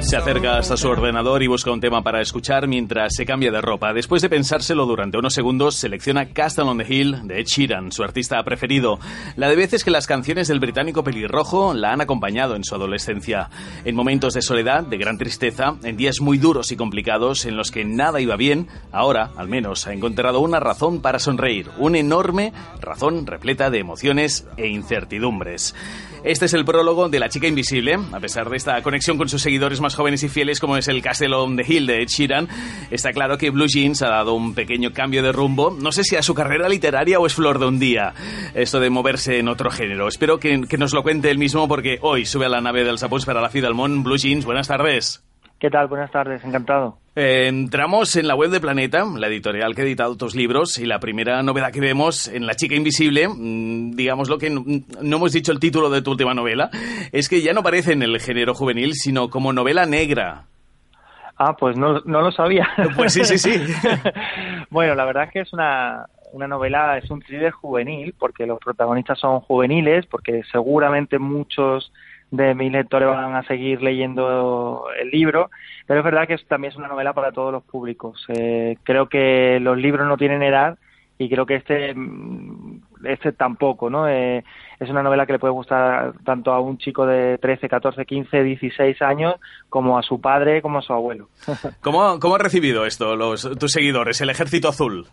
A: Se acerca hasta su ordenador y busca un tema para escuchar mientras se cambia de ropa. Después de pensárselo durante unos segundos, selecciona Castle on the Hill de Ed Sheeran, su artista preferido. La de veces que las canciones del británico pelirrojo la han acompañado en su adolescencia. En momentos de soledad, de gran tristeza, en días muy duros y complicados en los que nada iba bien, ahora, al menos, ha encontrado una razón para sonreír. Una enorme razón repleta de emociones e incertidumbres. Este es el prólogo de La chica invisible. A pesar de esta conexión con sus seguidores más jóvenes y fieles, como es el Castle on the Hill de Ed Sheeran, está claro que Blue Jeans ha dado un pequeño cambio de rumbo. No sé si a su carrera literaria o es flor de un día. Esto de moverse en otro género. Espero que, nos lo cuente él mismo porque hoy sube a la nave del Sapuns para la Fi del Món. Blue Jeans, buenas tardes.
V: ¿Qué tal? Buenas tardes, encantado.
A: Eh, entramos en la web de Planeta, la editorial que ha editado tus libros, y la primera novedad que vemos en La chica invisible, mmm, digamos lo que no, no, hemos dicho el título de tu última novela, es que ya no aparece en el género juvenil, sino como novela negra.
V: Ah, pues no, no lo sabía.
A: Pues sí, sí, sí.
V: bueno, la verdad es que es una, una novela, es un thriller juvenil, porque los protagonistas son juveniles, porque seguramente muchos de mis lectores van a seguir leyendo el libro, pero es verdad que también es una novela para todos los públicos. Eh, creo que los libros no tienen edad y creo que este este tampoco, ¿no? Eh, es una novela que le puede gustar tanto a un chico de 13, 14, 15, 16 años como a su padre, como a su abuelo.
A: ¿Cómo, cómo han recibido esto los, tus seguidores, el Ejército Azul?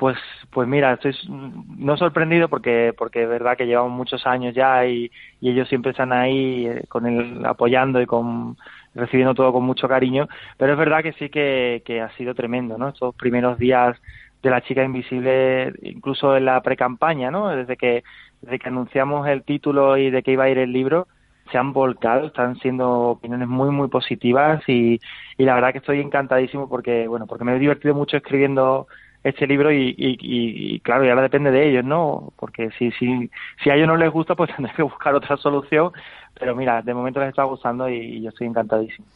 V: Pues, pues mira, estoy no sorprendido porque, porque es verdad que llevamos muchos años ya y, ellos siempre están ahí eh, con el, apoyando y con, recibiendo todo con mucho cariño, pero es verdad que sí que, que ha sido tremendo, ¿no? Estos primeros días de la chica invisible, incluso en la pre-campaña, ¿no? Desde que, desde que anunciamos el título y de que iba a ir el libro, se han volcado, están siendo opiniones muy, muy positivas y, y la verdad que estoy encantadísimo porque, bueno, porque me he divertido mucho escribiendo este libro y, y, y, claro, y ahora depende de ellos, ¿no? Porque si, si, si a ellos no les gusta, pues tendré que buscar otra solución. Pero mira, de momento les está gustando y, y yo estoy encantadísimo.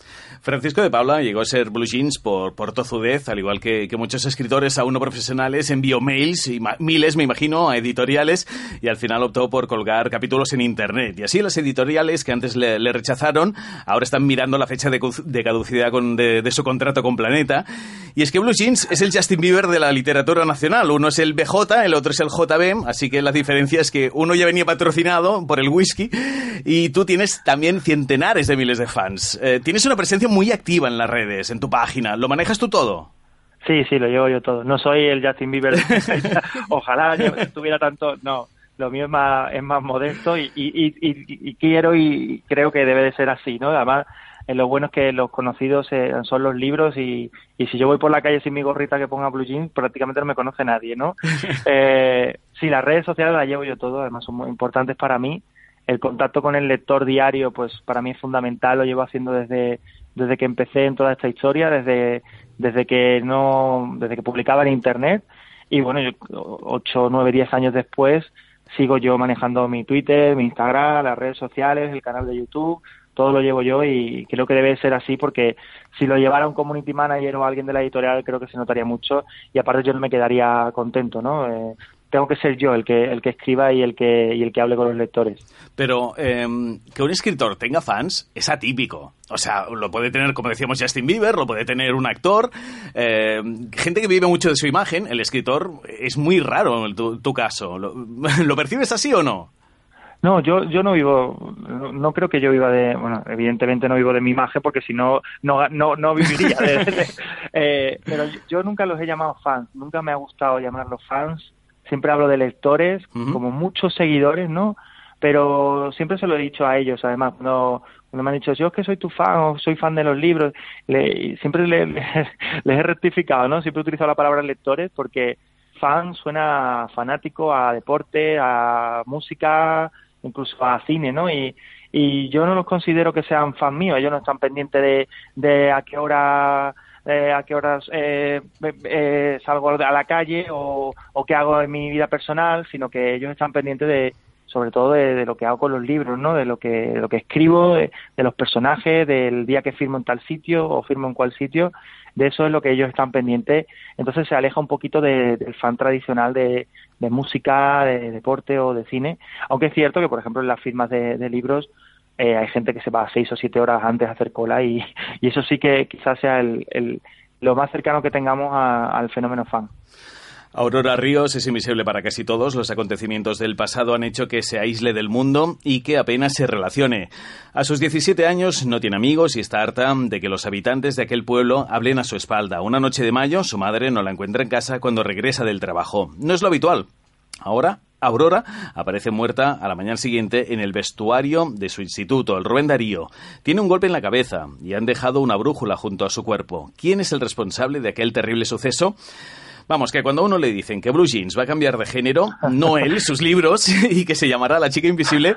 A: Francisco de Paula llegó a ser Blue Jeans por, por tozudez, al igual que, que, muchos escritores aún no profesionales, envió mails, y miles, me imagino, a editoriales y al final optó por colgar capítulos en Internet. Y así las editoriales que antes le, le rechazaron, ahora están mirando la fecha de, de caducidad con, de, de, su contrato con Planeta. Y es que Blue Jeans es el Justin Bieber de la literatura nacional. Uno es el BJ, el otro es el JB, así que la diferencia es que uno ya venía patrocinado por el whisky y tú tienes también centenares de miles de fans. Eh, tienes una presencia muy activa en las redes, en tu página. ¿Lo manejas tú todo?
V: Sí, sí, lo llevo yo todo. No soy el Justin Bieber. Ojalá yo tuviera tanto. No, lo mío es más, es más modesto y, y, y, y, quiero y creo que debe de ser así, ¿no? Además, eh, lo bueno es que los conocidos eh, son los libros y, y si yo voy por la calle sin mi gorrita que ponga blue jeans, prácticamente no me conoce nadie, ¿no? eh, sí, las redes sociales las llevo yo todo, además son muy importantes para mí. El contacto con el lector diario, pues para mí es fundamental, lo llevo haciendo desde, desde que empecé en toda esta historia, desde, desde que no, desde que publicaba en internet y bueno, yo, ocho, nueve, diez años después sigo yo manejando mi Twitter, mi Instagram, las redes sociales, el canal de YouTube, todo lo llevo yo y creo que debe ser así porque si lo llevara un community manager o alguien de la editorial creo que se notaría mucho y aparte yo no me quedaría contento, ¿no? Eh, tengo que ser yo el que el que escriba y el que y el que hable con los lectores.
A: Pero eh, que un escritor tenga fans es atípico. O sea, lo puede tener, como decíamos, Justin Bieber, lo puede tener un actor, eh, gente que vive mucho de su imagen. El escritor es muy raro en tu, tu caso. ¿Lo, ¿Lo percibes así o no?
V: No, yo, yo no vivo, no, no, creo que yo viva de, bueno, evidentemente no vivo de mi imagen porque si no, no, no, no viviría. De, de, eh, pero yo nunca los he llamado fans, nunca me ha gustado llamarlos fans. Siempre hablo de lectores, uh -huh. como muchos seguidores, ¿no? Pero siempre se lo he dicho a ellos, además, cuando, cuando me han dicho, yo es que soy tu fan o soy fan de los libros, le, siempre le, le, les he rectificado, ¿no? Siempre he utilizado la palabra lectores porque fan suena fanático a deporte, a música, incluso a cine, ¿no? Y, y yo no los considero que sean fan míos, ellos no están pendientes de, de a qué hora eh, a qué horas eh, eh, salgo a la calle o, qué hago en mi vida personal, sino que ellos están pendientes de sobre todo de, lo que hago con los libros, ¿no? De lo que, lo que escribo, de, de, los personajes, del día que firmo en tal sitio o firmo en cual sitio, de eso es lo que ellos están pendientes. Entonces se aleja un poquito de, del fan tradicional de, música, de deporte o de cine, aunque es cierto que, por ejemplo, en las firmas de libros eh, hay gente que se va seis o siete horas antes a hacer cola y, eso sí que quizás sea el, el, lo más cercano que tengamos a, al fenómeno fan.
A: Aurora Ríos es invisible para casi todos. Los acontecimientos del pasado han hecho que se aísle del mundo y que apenas se relacione. A sus 17 años no tiene amigos y está harta de que los habitantes de aquel pueblo hablen a su espalda. Una noche de mayo, su madre no la encuentra en casa cuando regresa del trabajo. No es lo habitual. Ahora, Aurora aparece muerta a la mañana siguiente en el vestuario de su instituto, el Rubén Darío. Tiene un golpe en la cabeza y han dejado una brújula junto a su cuerpo. ¿Quién es el responsable de aquel terrible suceso? Vamos, que cuando a uno le dicen que Blue Jeans va a cambiar de género, no él, sus libros, y que se llamará La chica invisible,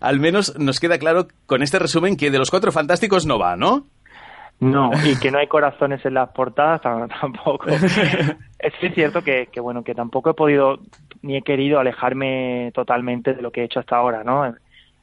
A: al menos nos queda claro con este resumen que de los cuatro fantásticos no va, ¿no?
V: No, y que no hay corazones en las portadas tampoco. es cierto que, que, bueno, que tampoco he podido ni he querido alejarme totalmente de lo que he hecho hasta ahora, ¿no?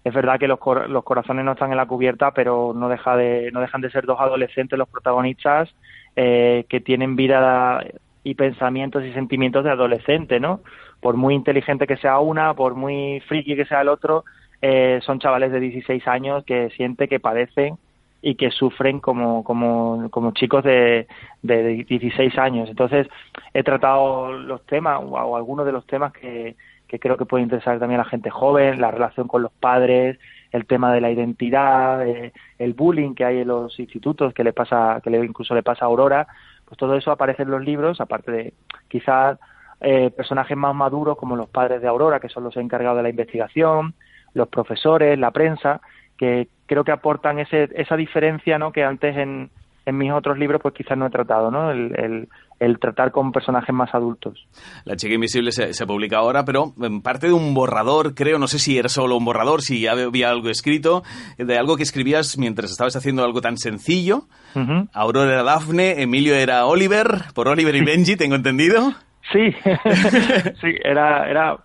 V: Es verdad que los, cor los corazones no están en la cubierta, pero no deja de no dejan de ser dos adolescentes los protagonistas eh, que tienen vida y pensamientos y sentimientos de adolescente, ¿no? Por muy inteligente que sea una, por muy friki que sea el otro, eh, son chavales de 16 años que sienten que padecen y que sufren como, como, como chicos de, de 16 años. Entonces, he tratado los temas, o, algunos de los temas que, que creo que puede interesar también a la gente joven, la relación con los padres, el tema de la identidad, eh, el bullying que hay en los institutos que le pasa, que le, incluso le pasa a Aurora, pues todo eso aparece en los libros, aparte de quizás eh, personajes más maduros como los padres de Aurora, que son los encargados de la investigación, los profesores, la prensa, que creo que aportan ese, esa diferencia, ¿no? Que antes en, en mis otros libros pues quizás no he tratado, ¿no? El, el, el tratar con personajes más adultos.
A: La chica invisible se, se, publica ahora, pero en parte de un borrador, creo, no sé si era solo un borrador, si ya había algo escrito, de algo que escribías mientras estabas haciendo algo tan sencillo.
V: Uh -huh.
A: Aurora era Daphne, Emilio era Oliver, por Oliver y Benji, tengo entendido.
V: Sí, sí, era, era,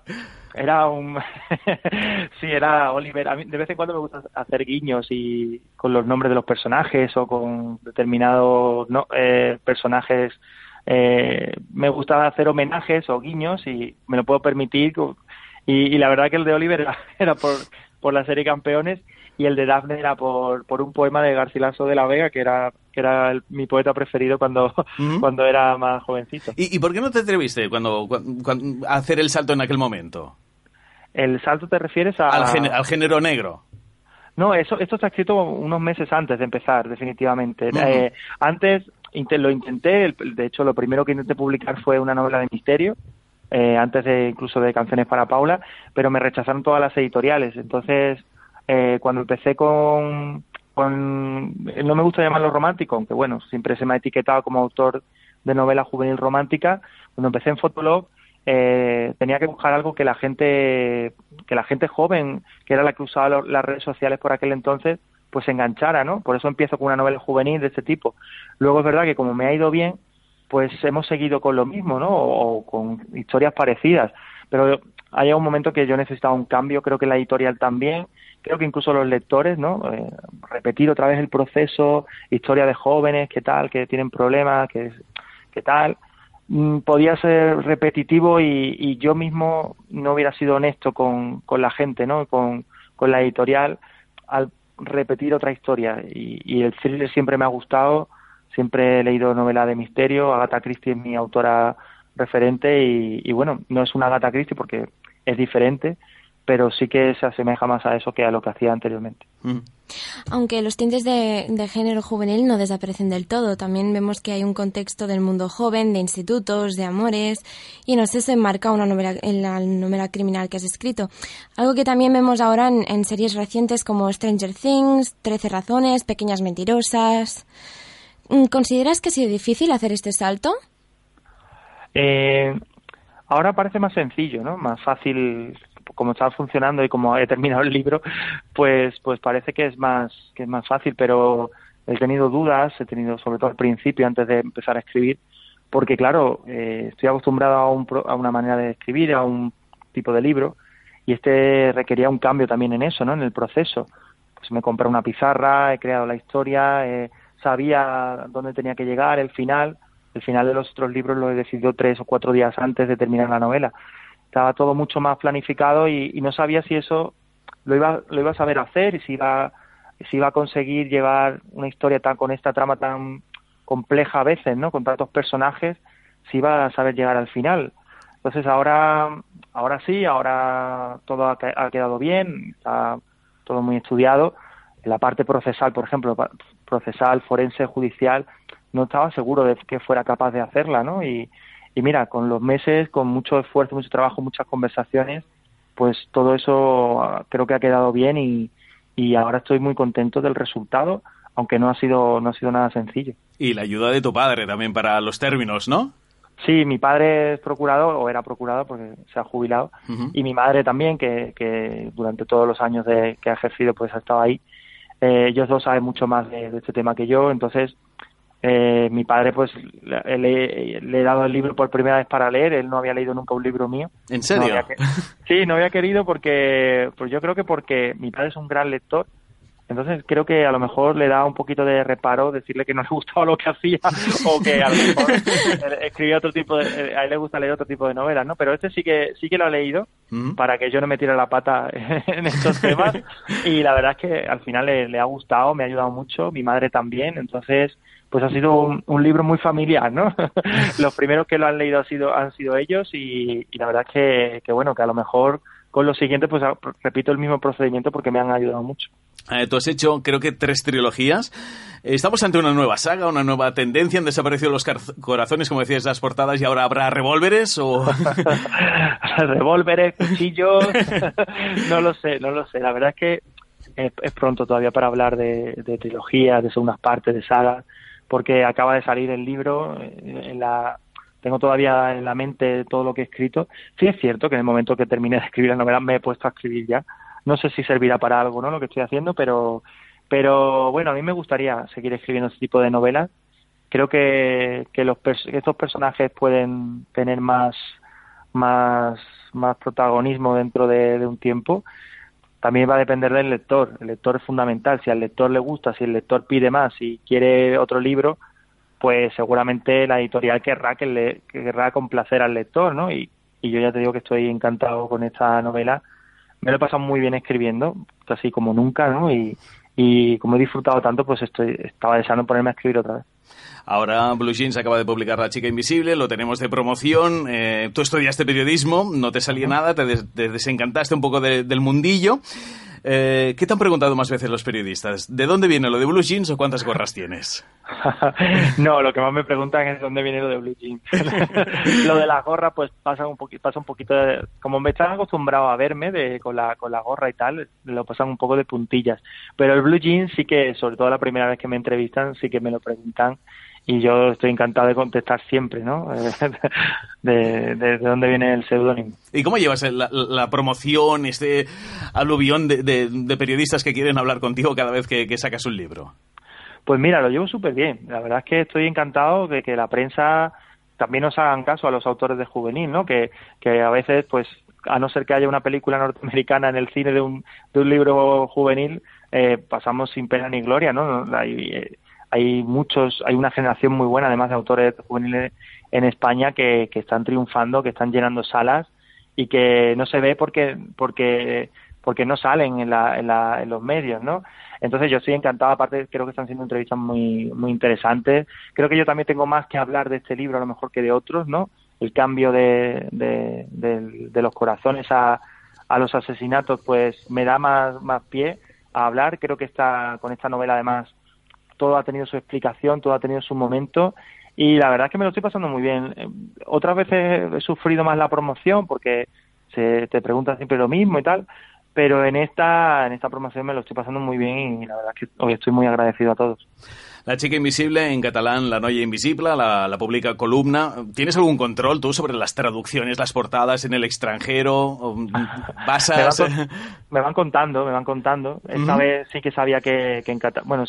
V: era un, sí, era Oliver. A mí de vez en cuando me gusta hacer guiños y con los nombres de los personajes o con determinados no, eh, personajes eh, me gustaba hacer homenajes o guiños y me lo puedo permitir. Y, la verdad que el de Oliver era, era por, por, la serie Campeones y el de Daphne era por, por un poema de Garcilaso de la Vega, que era, que era el, mi poeta preferido cuando, uh -huh. cuando era más jovencito.
A: ¿Y, ¿Y, por qué no te atreviste cuando, cuando, cuando, a hacer el salto en aquel momento?
V: ¿El salto te refieres a...?
A: Al, género, al género negro.
V: No, eso, esto está escrito unos meses antes de empezar, definitivamente. Uh -huh. eh, antes lo intenté, de hecho lo primero que intenté publicar fue una novela de misterio, eh, antes de incluso de Canciones para Paula, pero me rechazaron todas las editoriales. Entonces, eh, cuando empecé con, con, no me gusta llamarlo romántico, aunque bueno, siempre se me ha etiquetado como autor de novela juvenil romántica, cuando empecé en Fotolog, eh, tenía que buscar algo que la gente, que la gente joven, que era la que usaba las redes sociales por aquel entonces, pues enganchara, ¿no? Por eso empiezo con una novela juvenil de este tipo. Luego es verdad que como me ha ido bien, pues hemos seguido con lo mismo, ¿no? O, o con historias parecidas. Pero hay un momento que yo necesitaba un cambio, creo que la editorial también, creo que incluso los lectores, ¿no? Eh, repetir otra vez el proceso, historia de jóvenes, qué tal, que tienen problemas, qué, qué tal. Mm, podía ser repetitivo y, y, yo mismo no hubiera sido honesto con, con la gente, ¿no? Con, con la editorial al repetir otra historia y, y, el thriller siempre me ha gustado, siempre he leído novela de misterio, Agatha Christie es mi autora referente y, y bueno, no es una Agatha Christie porque es diferente, pero sí que se asemeja más a eso que a lo que hacía anteriormente.
A: Mm.
B: Aunque los tintes de, de, género juvenil no desaparecen del todo, también vemos que hay un contexto del mundo joven, de institutos, de amores, y no sé, se enmarca una novela, en la novela criminal que has escrito. Algo que también vemos ahora en, en series recientes como Stranger Things, Trece razones, Pequeñas mentirosas. ¿Consideras que ha sido difícil hacer este salto?
V: Eh, ahora parece más sencillo, ¿no? Más fácil como está funcionando y como he terminado el libro, pues pues parece que es más que es más fácil, pero he tenido dudas, he tenido sobre todo al principio antes de empezar a escribir, porque claro, eh, estoy acostumbrado a, un, a una manera de escribir, a un tipo de libro y este requería un cambio también en eso, ¿no? En el proceso. Pues me compré una pizarra, he creado la historia, eh, sabía dónde tenía que llegar, el final. El final de los otros libros lo he decidido tres o cuatro días antes de terminar la novela. Estaba todo mucho más planificado y, no sabía si eso lo iba lo iba a saber hacer y si iba si iba a conseguir llevar una historia tan con esta trama tan compleja a veces no con tantos personajes si iba a saber llegar al final. Entonces ahora ahora sí ahora todo ha, ha quedado bien está todo muy estudiado. La parte procesal por ejemplo procesal forense judicial no estaba seguro de que fuera capaz de hacerla no y y mira, con los meses, con mucho esfuerzo, mucho trabajo, muchas conversaciones, pues todo eso creo que ha quedado bien y, y ahora estoy muy contento del resultado, aunque no ha sido no ha sido nada sencillo.
A: Y la ayuda de tu padre también para los términos, ¿no?
V: Sí, mi padre es procurador, o era procurador porque se ha jubilado, uh -huh. y mi madre también, que, que durante todos los años de, que ha ejercido, pues ha estado ahí. Eh, ellos dos saben mucho más de, de este tema que yo, entonces eh, mi padre pues le, le, he dado el libro por primera vez para leer. Él no había leído nunca un libro mío.
A: En serio
V: no sí no había querido porque pues yo creo que porque mi padre es un gran lector. Entonces creo que a lo mejor le da un poquito de reparo decirle que no le gustaba lo que hacía o que a lo mejor escribía otro tipo de a él le gusta leer otro tipo de novelas no pero este sí que sí que lo ha leído mm. para que yo no me tire la pata en estos temas. Y la verdad es que al final le, le ha gustado me ha ayudado mucho mi madre también. Entonces pues ha sido un, un, libro muy familiar, ¿no? los primeros que lo han leído ha sido, han sido ellos y, y la verdad es que, que, bueno, que a lo mejor con los siguientes pues repito el mismo procedimiento porque me han ayudado mucho.
A: Eh, tú has hecho, creo que, tres trilogías. ¿Estamos ante una nueva saga, una nueva tendencia? ¿Han desaparecido los corazones, como decías, las portadas y ahora habrá revólveres? O...
V: revólveres, cuchillos, no lo sé, no lo sé. La verdad es que es, es pronto todavía para hablar de, de trilogías, de segundas partes, de sagas, porque acaba de salir el libro, eh, en la, tengo todavía en la mente todo lo que he escrito. Sí es cierto que en el momento que terminé de escribir la novela me he puesto a escribir ya. No sé si servirá para algo, ¿no? Lo que estoy haciendo, pero, pero bueno, a mí me gustaría seguir escribiendo este tipo de novelas. Creo que, que los estos personajes pueden tener más, más, más protagonismo dentro de, de un tiempo. También va a depender del lector. El lector es fundamental. Si al lector le gusta, si el lector pide más, si quiere otro libro, pues seguramente la editorial querrá que le querrá complacer al lector, ¿no? Y, y yo ya te digo que estoy encantado con esta novela. Me lo he pasado muy bien escribiendo, casi como nunca, ¿no? Y, y como he disfrutado tanto, pues estoy estaba deseando ponerme a escribir otra vez.
A: Ahora Blue Jeans acaba de publicar La chica invisible, lo tenemos de promoción. eh, tú estudiaste periodismo, no te salía nada, te, des- te desencantaste un poco de- del mundillo. Eh, ¿Qué te han preguntado más veces los periodistas? ¿De dónde viene lo de Blue Jeans o cuántas gorras tienes?
V: no, lo que más me preguntan es dónde viene lo de Blue Jeans. lo de la gorra, pues pasa un poquito, pasa un poquito de, como me están acostumbrados a verme de, con la con la gorra y tal, lo pasan un poco de puntillas. Pero el Blue Jeans sí que, sobre todo la primera vez que me entrevistan, sí que me lo preguntan y yo estoy encantado de contestar siempre, ¿no? de, de, de dónde viene el seudónimo.
A: ¿Y cómo llevas la, la promoción, este aluvión de, de- periodistas que quieren hablar contigo cada vez que, que sacas un libro?
V: Pues mira, lo llevo súper bien. La verdad es que estoy encantado de que la prensa también nos hagan caso a los autores de juvenil, ¿no? Que, que a veces, pues, a no ser que haya una película norteamericana en el cine de un, de un libro juvenil, eh, pasamos sin pena ni gloria, ¿no? Hay, eh, hay muchos, hay una generación muy buena, además de autores juveniles en España que, están triunfando, que están llenando salas y que no se ve porque porque porque no salen en, la, en, la, en los medios, ¿no? Entonces yo estoy encantado, aparte creo que están siendo entrevistas muy muy interesantes. Creo que yo también tengo más que hablar de este libro a lo mejor que de otros, ¿no? El cambio de, de, de, de los corazones a, a los asesinatos, pues me da más, más pie a hablar. Creo que esta, con esta novela además todo ha tenido su explicación, todo ha tenido su momento y la verdad es que me lo estoy pasando muy bien. Eh, Otras veces he sufrido más la promoción porque se te preguntan siempre lo mismo y tal, pero en esta en esta promoción me lo estoy pasando muy bien y la verdad es que hoy estoy muy agradecido a todos.
A: La chica invisible, en catalán La noia invisible, la, la publica Columna. ¿Tienes algún control tú sobre las traducciones, las portadas en el extranjero? ¿O, mm,
V: me, van,
A: ¿Basas?
V: con- me van contando, me van contando. Esta
A: Ujú.
V: vez sí que sabía que, que en catalán, bueno,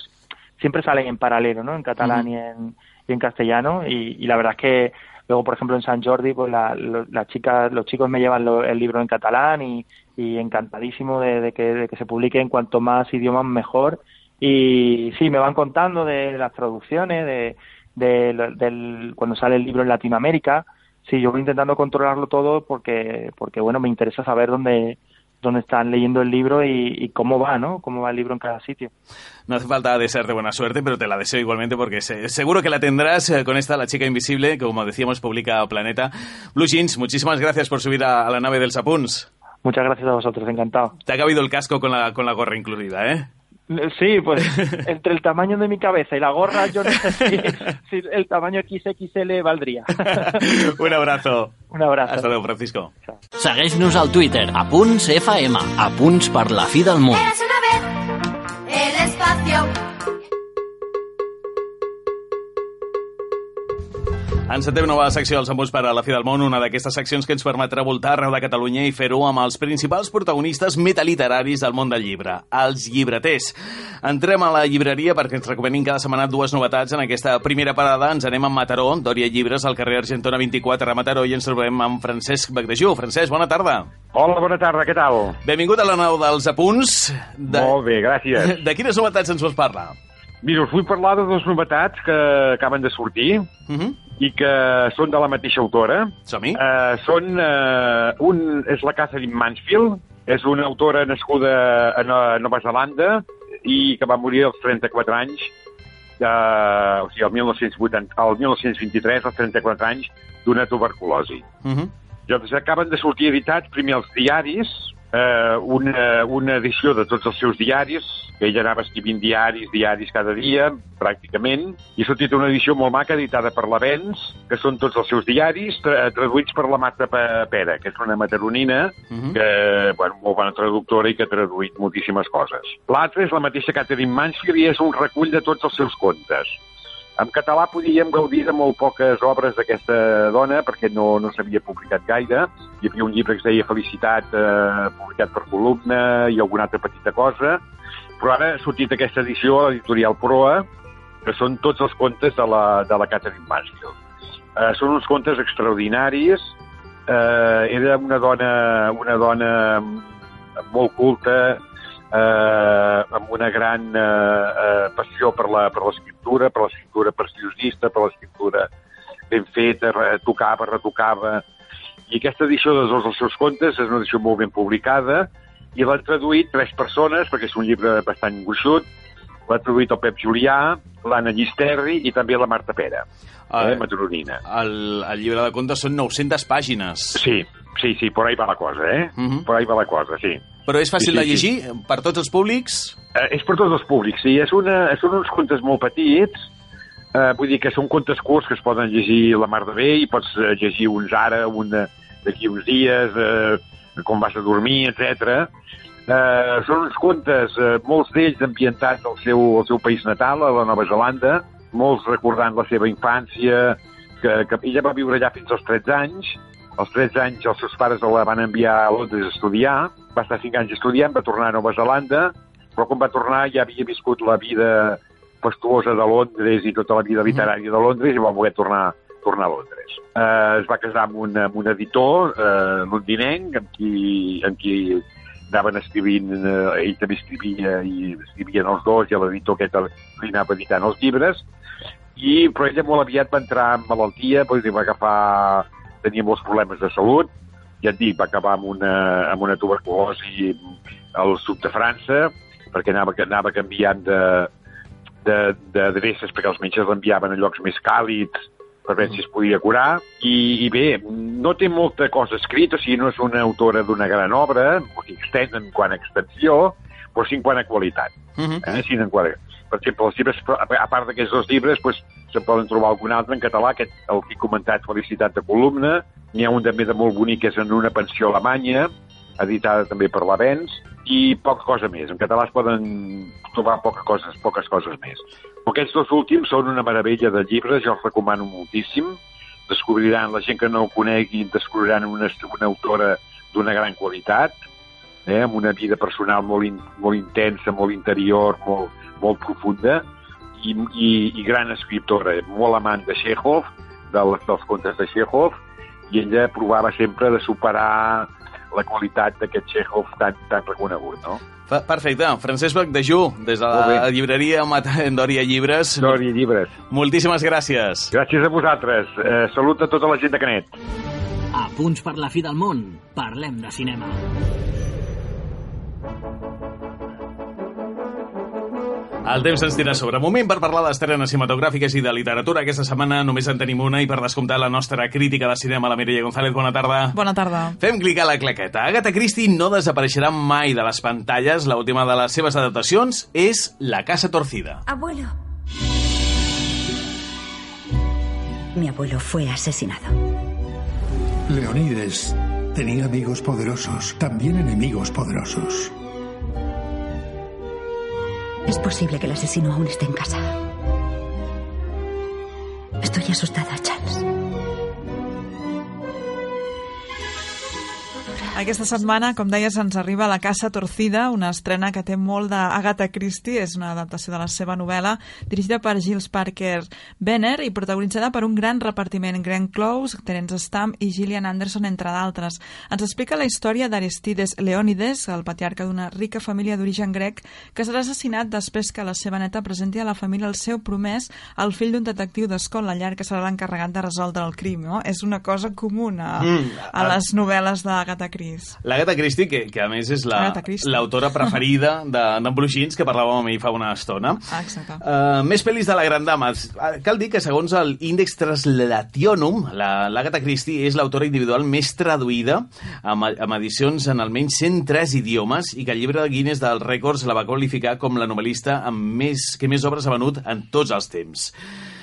V: siempre salen en paralelo, ¿no? En catalán y, en, y en castellano. Y, y la verdad es que luego, por ejemplo, en San Jordi, pues la, lo- las chicas, los chicos me llevan lo- el libro en catalán y, y encantadísimo de, de que, de que se publique en cuanto más idiomas mejor. Y sí, me van contando de las traducciones, de, de del, cuando sale el libro en Latinoamérica. Sí, yo voy intentando controlarlo todo porque, porque bueno, me interesa saber dónde, dónde están leyendo el libro y, y cómo va, ¿no? Cómo va el libro en cada sitio.
A: No hace falta desearte buena suerte, pero te la deseo igualmente porque se- seguro que la tendrás eh, con esta La chica invisible, que como decíamos publica Planeta. Blue Jeans, muchísimas gracias por subir a, a la nave del Sapuns.
V: Muchas gracias a vosotros, encantado.
A: Te ha cabido el casco con la, con la gorra incluida, ¿eh?
V: Sí, pues entre el tamaño de mi cabeza y la gorra, yo no sé si, si el tamaño XXL valdría.
A: Un abrazo.
V: Un abrazo.
A: Hasta luego, Francisco.
M: Segueix-nos al Twitter, a punts FM, a punts per la fi del món.
P: Eras una vez el espacio.
A: Encetem nova secció dels Embuts per a la fi del món, una d'aquestes seccions que ens permetrà voltar arreu de Catalunya i fer-ho amb els principals protagonistes metaliteraris del món del llibre, els llibreters. Entrem a la llibreria perquè ens recomanin cada setmana dues novetats. En aquesta primera parada ens anem a Mataró, Dòria Llibres, al carrer Argentona 24 a Mataró, i ens trobem amb Francesc Bagdejú. Francesc, bona tarda.
W: Hola, bona tarda, què tal?
A: Benvingut a la nau dels apunts. De...
W: Molt bé, gràcies.
A: De quines novetats ens vols parlar?
W: Mira, us vull parlar de dues novetats que acaben de sortir
A: uh -huh.
W: I que són de la mateixa autora.
A: Som-hi.
W: Uh, són, uh, un és la Catherine Mansfield, és una autora nascuda a No- Nova Zelanda i que va morir als 34 anys, uh, o sigui, el, 1980, el 1923, als 34 anys, d'una tuberculosi.
A: Uh -huh.
W: Llavors acaben de sortir editats primer els diaris, eh, una, una edició de tots els seus diaris, que ella anava escrivint diaris, diaris cada dia, pràcticament, i ha sortit una edició molt maca editada per l'Avens, que són tots els seus diaris, tra traduïts per la Marta Pe- Pera, que és una mataronina,
A: Mhm.
W: que, bueno, molt bona traductora i que ha traduït moltíssimes coses. L'altra és la mateixa Catherine Mansfield i és un recull de tots els seus contes. En català podíem gaudir de molt poques obres d'aquesta dona perquè no, no s'havia publicat gaire. Hi havia un llibre que es deia Felicitat, eh, publicat per columna i alguna altra petita cosa. Però ara ha sortit aquesta edició a l'editorial Proa, que són tots els contes de la, de la Catherine Mansfield. Eh, són uns contes extraordinaris. Eh, era una dona, una dona molt culta, eh, amb una gran eh, eh, passió per l'escriptura, per l'escriptura preciosista, per l'escriptura ben feta, tocava, retocava. I aquesta edició de dos dels seus contes és una edició molt ben publicada i l'han traduït tres persones, perquè és un llibre bastant gruixut, l'ha traduït el Pep Julià, l'Anna Llisterri i també la Marta Pera,
A: Ah,
W: eh, mataronina.
A: El, el llibre de contes són 900 pàgines.
W: Sí, sí, sí, por ahí va la cosa, eh? Por ahí va la cosa, sí.
A: Però és fàcil
W: Sí, sí,
A: de llegir per tots els públics?
W: Eh, és per tots els públics, sí. És una, són uns contes molt petits, eh, vull dir que són contes curts que es poden llegir la mar de bé i pots eh, llegir uns ara, un d'aquí uns dies, eh, com vas a dormir, etc. Eh, són uns contes, eh, molts d'ells ambientats al seu, al seu país natal, a la Nova Zelanda, molts recordant la seva infància, que, que ella va viure allà fins als 13 anys, als 13 anys els seus pares la van enviar a Londres a estudiar, va estar 5 anys estudiant, va tornar a Nova Zelanda, però quan va tornar ja havia viscut la vida fastuosa de Londres i tota la vida literària de Londres i va voler tornar, tornar a Londres. Eh, es va casar amb un, amb un editor eh, londinenc amb qui, amb qui anaven escrivint, eh, ell també escrivia i escrivien els dos i l'editor aquest li anava editant els llibres. I, però ella molt aviat va entrar en malaltia, vull dir, va agafar... tenia molts problemes de salut, ja et dic, va acabar amb una, amb una tuberculosi al sud de França, perquè anava, anava canviant de, de- d'adreces perquè els metges l'enviaven a llocs més càlids per veure si es podia curar. I, I bé, no té molta cosa escrita, o sigui, no és una autora d'una gran obra, o sigui, extens en quant a extensió, però sí en quant a qualitat. eh? sí, en quant a... Per exemple, els llibres, a part d'aquests dos llibres, doncs, se'n poden trobar algun altre en català, aquest, el que he comentat, Felicitat de columna, n'hi ha un també de molt bonic, que és en una pensió alemanya, editada també per l'Avens, i poca cosa més. En català es poden trobar poca coses, poques coses més. Però aquests dos últims són una meravella de llibres, jo els recomano moltíssim. Descobriran, la gent que no ho conegui, descobriran una, una autora d'una gran qualitat, eh, amb una vida personal molt, in, molt intensa, molt interior, molt, molt profunda, i, i, i gran escriptora, molt amant de Chekhov, dels, dels contes de Chekhov, i ella provava sempre de superar la qualitat d'aquest Chekhov tan, tan reconegut, no?
A: Perfecte. Francesc Bacdejú, des de la llibreria Dòria Llibres.
W: Dòria Llibres.
A: Moltíssimes gràcies.
W: Gràcies a vosaltres. Eh, salut a tota la gent de Canet.
M: A Punts per la fi del món, parlem de cinema.
A: El temps ens tira sobre. Moment per parlar d'estrenes cinematogràfiques i de literatura. Aquesta setmana només en tenim una i per descomptar la nostra crítica de cinema, la Mireia González. Bona tarda.
X: Bona tarda.
A: Fem clic a la claqueta. Agatha Christie no desapareixerà mai de les pantalles. L'última de les seves adaptacions és La casa torcida.
K: Abuelo. Mi abuelo fue asesinado.
Y: Leonides tenía amigos poderosos, también enemigos poderosos.
K: Es posible que el asesino aún esté en casa. Estoy asustada, Charles.
X: Aquesta setmana, com deies, ens arriba La Casa Torcida, una estrena que té molt d'Agatha Christie, és una adaptació de la seva novel·la, dirigida per Giles Parker Benner i protagonitzada per un gran repartiment, Glenn Close, Terence Stamp i Gillian Anderson, entre d'altres. Ens explica la història d'Aristides Leonides, el patriarca d'una rica família d'origen grec, que serà assassinat després que la seva neta presenti a la família el seu promès, el fill d'un detectiu d'escola llarg que serà l'encarregat de resoldre el crim. No? És una cosa comuna
A: Mm,
X: a les novel·les d'Agatha Christie. Miquis.
A: L'Agatha Christie, que, que a més és la- l'autora preferida de- d'en Bruixins, que parlàvem amb ell fa una estona.
X: Ah, exacte.
A: Uh, més pel·lis de la Gran Dama. Uh, Cal dir que, segons el Índex Translationum, la- l'Agatha Christie és l'autora individual més traduïda amb, amb edicions en almenys 103 idiomes i que el llibre de Guinness dels rècords la va qualificar com la novel·lista amb més, que més obres ha venut en tots els temps.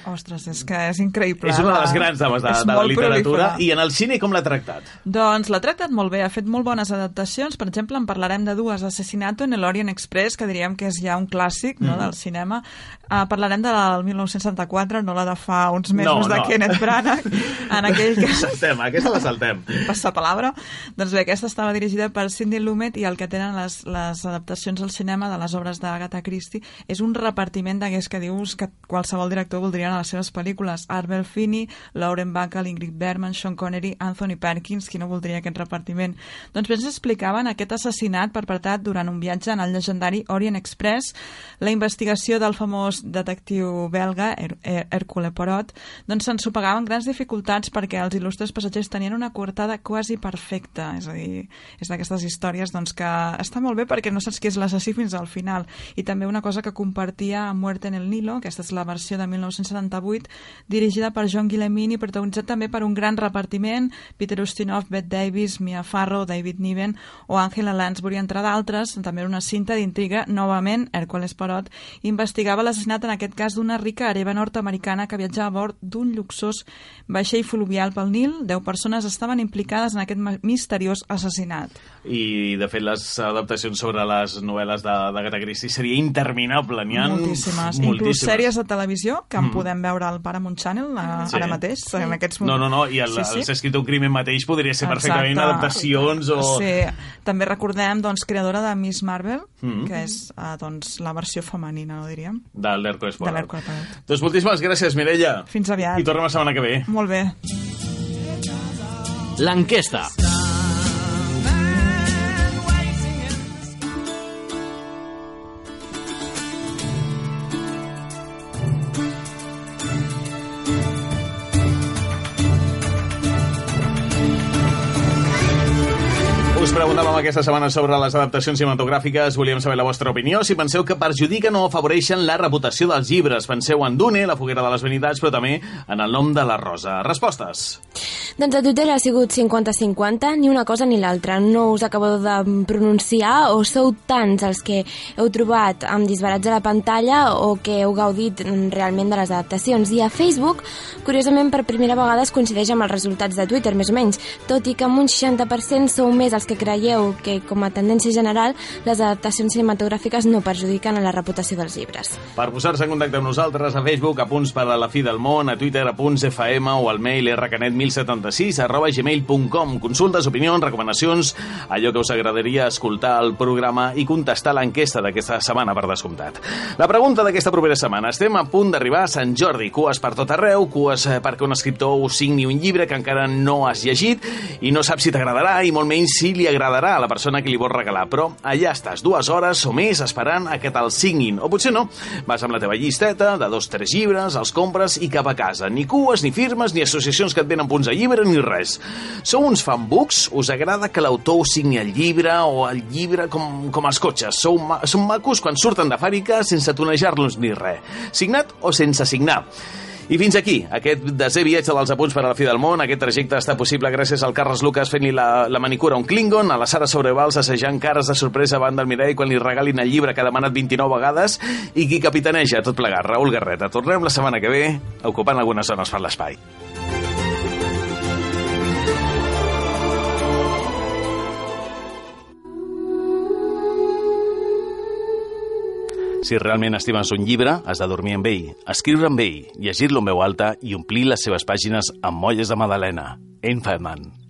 X: Ostres, és que és increïble.
A: és una de les grans dames de, de la literatura.
X: prolífera.
A: I en el cine com l'ha tractat?
X: Doncs l'ha tractat molt bé, ha fet molt bones adaptacions. Per exemple, en parlarem de dues, Assassinato en el Orient Express, que diríem que és ja un clàssic no,
A: Mhm.
X: del cinema. Uh, parlarem de la del 1974, no la de fa uns mesos
A: No,
X: de
A: no.
X: Kenneth Branagh, en aquell que...
A: Saltem, aquesta la saltem.
X: Passa palabra. Doncs bé, aquesta estava dirigida per Cindy Lumet i el que tenen les, les adaptacions al cinema de les obres d'Agatha Christie és un repartiment d'aquells que dius que qualsevol director voldria a les seves pel·lícules. Arbel Finney, Lauren Bacall, Ingrid Bergman, Sean Connery, Anthony Perkins, qui no voldria aquest repartiment? Doncs bé, ens explicaven aquest assassinat perpetrat durant un viatge en el legendari Orient Express, la investigació del famós detectiu belga, Her Her Hercule Poirot, doncs s'ensopagaven grans dificultats perquè els il·lustres passatgers tenien una coartada quasi perfecta, és a dir, és d'aquestes històries doncs, que està molt bé perquè no saps qui és l'assassí fins al final. I també una cosa que compartia Muerte en el Nilo, aquesta és la versió de 1978, dirigida per John Guillemini i protagonitzat també per un gran repartiment, Peter Ustinov, Bette Davis, Mia Farrow, David Niven o Angela Lansbury, entre d'altres, també era una cinta d'intriga, novament, Hércules Poirot investigava l'assassinat en aquest cas d'una rica hereva nord-americana que viatjava a bord d'un luxós vaixell fluvial pel Nil. Deu persones estaven implicades en aquest misteriós assassinat.
A: I, de fet, les adaptacions sobre les novel·les de- d'Agatha Christie seria interminable. N'hi ha
X: moltíssimes. Inclús
A: moltíssimes.
X: sèries de televisió que en
A: Mm.
X: Podem veure al Paramount Channel a,
A: Sí.
X: ara mateix, en aquests
A: No, no, no, i el,
X: Sí,
A: sí,
X: sí.
A: sí. escrit un crimen mateix podria ser perfectament
X: Exacte.
A: adaptacions o...
X: Sí, també recordem, doncs, creadora de Miss Marvel,
A: Mm.
X: que és eh, doncs, la versió femenina, no diríem,
A: de l'Hercules
X: de
A: Poirot.
X: l'Hercule Poirot.
A: Doncs moltíssimes gràcies, Mireia.
X: Fins aviat.
A: I tornem la setmana que ve.
X: Molt bé.
M: L'enquesta.
A: Us preguntàvem aquesta setmana sobre les adaptacions cinematogràfiques. Volíem saber la vostra opinió. Si penseu que perjudiquen o afavoreixen la reputació dels llibres. Penseu en Dune, la foguera de les vanitats, però també en el nom de la rosa. Respostes.
B: Doncs a Twitter ha sigut 50-50, ni una cosa ni l'altra. No us acabo de pronunciar o sou tants els que heu trobat amb disbarats a la pantalla o que heu gaudit realment de les adaptacions. I a Facebook, curiosament, per primera vegada es coincideix amb els resultats de Twitter, més o menys, tot i que amb un 60% sou més els que creieu que, com a tendència general, les adaptacions cinematogràfiques no perjudiquen a la reputació dels llibres.
A: Per posar-se en contacte amb nosaltres a Facebook, a punts per a la fi del món, a Twitter, a punts FM o al mail rcanet1076 arroba gmail.com. Consultes, opinions, recomanacions, allò que us agradaria escoltar al programa i contestar l'enquesta d'aquesta setmana, per descomptat. La pregunta d'aquesta propera setmana. Estem a punt d'arribar a Sant Jordi. Cues per tot arreu, cues eh, perquè un escriptor signi un llibre que encara no has llegit i no saps si t'agradarà i molt menys si li agradarà a la persona que li vols regalar. Però allà estàs, dues hores o més esperant a que te'l signin. O potser no. Vas amb la teva llisteta de dos, tres llibres, els compres i cap a casa. Ni cues, ni firmes, ni associacions que et venen punts de llibre, ni res. Sou uns fanbooks? Us agrada que l'autor signi el llibre o el llibre com, com els cotxes? Sou, ma són macos quan surten de fàbrica sense tonejar-los ni res. Signat o sense signar? I fins aquí, aquest desè viatge dels apunts per a la fi del món. Aquest trajecte està possible gràcies al Carles Lucas fent-li la, la manicura a un Klingon, a la Sara Sobrevals assajant cares de sorpresa davant del mirall quan li regalin el llibre que ha demanat 29 vegades i qui capitaneja tot plegat, Raül Garreta. Tornem la setmana que ve ocupant algunes zones per l'espai. Si realment estimes un llibre, has de dormir amb ell, escriure amb ell, llegir-lo en veu alta i omplir les seves pàgines amb molles de magdalena. Enfadman.